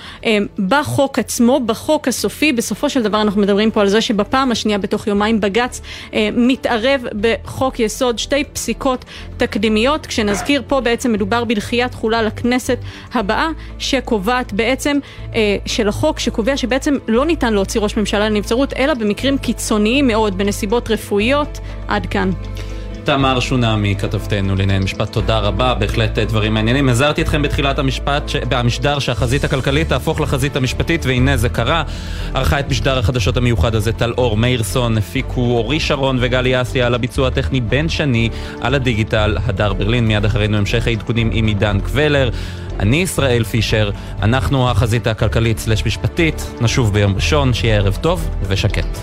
בחוק עצמו, בחוק הסופי. בסופו של דבר אנחנו מדברים פה על זה שבפעם השנייה בתוך יומיים בג"ץ אה, מתערב בחוק יסוד שתי פסיקות תקדימיות, כשנזכיר פה בעצם מדובר בדחיית תחולה לכנסת הבאה, שקובעת בעצם, אה, של החוק, שקובע שבעצם לא ניתן להוציא ראש ממשלה לנבצרות, אלא במקרים קיצוניים מאוד, בנסיבות רפואיות. עד כאן. תמר שונמי, כתבתנו לענייני משפט, תודה רבה, בהחלט אה, דברים מעניינים. הזהרתי אתכם בתחילת המשפט, ש... המשדר שהחזית הכלכלית תהפוך לחזית המשפטית, והנה זה קרה. ערכה את משדר החדשות המיוחד הזה טל אור מאירסון, הפיקו אורי שרון וגלי אסיה על הביצוע הטכני בן שני, על הדיגיטל, הדר ברלין, מיד אחרינו המשך העדכונים עם עידן קבלר. אני ישראל פישר, אנחנו החזית הכלכלית סלש משפטית, נשוב ביום ראשון, שיהיה ערב טוב ושקט.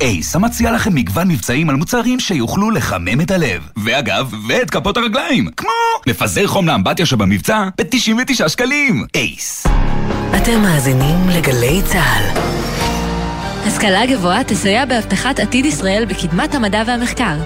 אייס, המציע לכם מגוון מבצעים על מוצרים שיוכלו לחמם את הלב. ואגב, ואת כפות הרגליים, כמו מפזר חום לאמבטיה שבמבצע ב-99 שקלים. אייס. אתם מאזינים לגלי צה"ל. השכלה גבוהה תסייע בהבטחת עתיד ישראל בקדמת המדע והמחקר.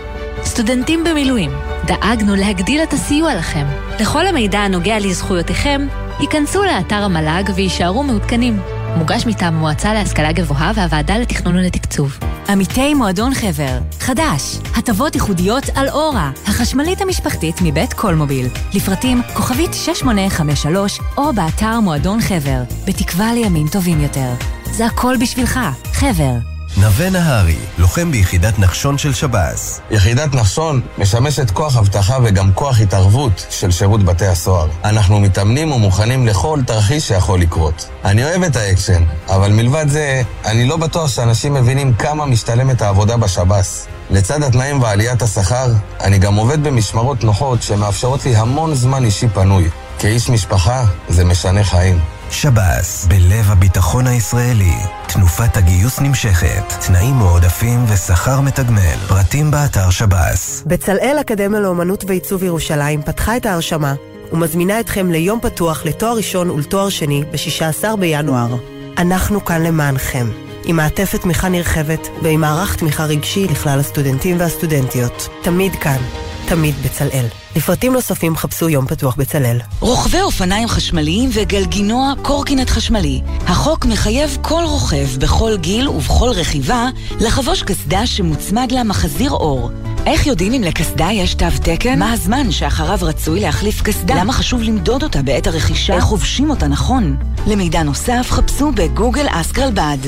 סטודנטים במילואים, דאגנו להגדיל את הסיוע לכם. לכל המידע הנוגע לזכויותיכם, היכנסו לאתר המל"ג ויישארו מעודכנים. מוגש מטעם המועצה להשכלה גבוהה והוועדה לתכנון ולתקצוב. עמיתי מועדון חבר, חדש, הטבות ייחודיות על אורה, החשמלית המשפחתית מבית קולמוביל. לפרטים כוכבית 6853 או באתר מועדון חבר, בתקווה לימים טובים יותר. זה הכל בשבילך, חבר. נווה נהרי, לוחם ביחידת נחשון של שב"ס. יחידת נחשון משמשת כוח אבטחה וגם כוח התערבות של שירות בתי הסוהר. אנחנו מתאמנים ומוכנים לכל תרחיש שיכול לקרות. אני אוהב את האקשן, אבל מלבד זה, אני לא בטוח שאנשים מבינים כמה משתלמת העבודה בשב"ס. לצד התנאים ועליית השכר, אני גם עובד במשמרות נוחות שמאפשרות לי המון זמן אישי פנוי. כאיש משפחה, זה משנה חיים. שב"ס, בלב הביטחון הישראלי. תנופת הגיוס נמשכת, תנאים מועדפים ושכר מתגמל. פרטים באתר שב"ס. בצלאל אקדמיה לאומנות ועיצוב ירושלים פתחה את ההרשמה ומזמינה אתכם ליום פתוח לתואר ראשון ולתואר שני ב-16 בינואר. אנחנו כאן למענכם, עם מעטפת תמיכה נרחבת ועם מערך תמיכה רגשי לכלל הסטודנטים והסטודנטיות. תמיד כאן, תמיד בצלאל. לפרטים נוספים חפשו יום פתוח בצלאל. רוכבי אופניים חשמליים וגלגינוע קורקינט חשמלי. החוק מחייב כל רוכב בכל גיל ובכל רכיבה לחבוש קסדה שמוצמד לה מחזיר אור. איך יודעים אם לקסדה יש תו תקן? מה הזמן שאחריו רצוי להחליף קסדה? למה חשוב למדוד אותה בעת הרכישה? איך חובשים אותה נכון? למידע נוסף חפשו בגוגל אסקרלבד.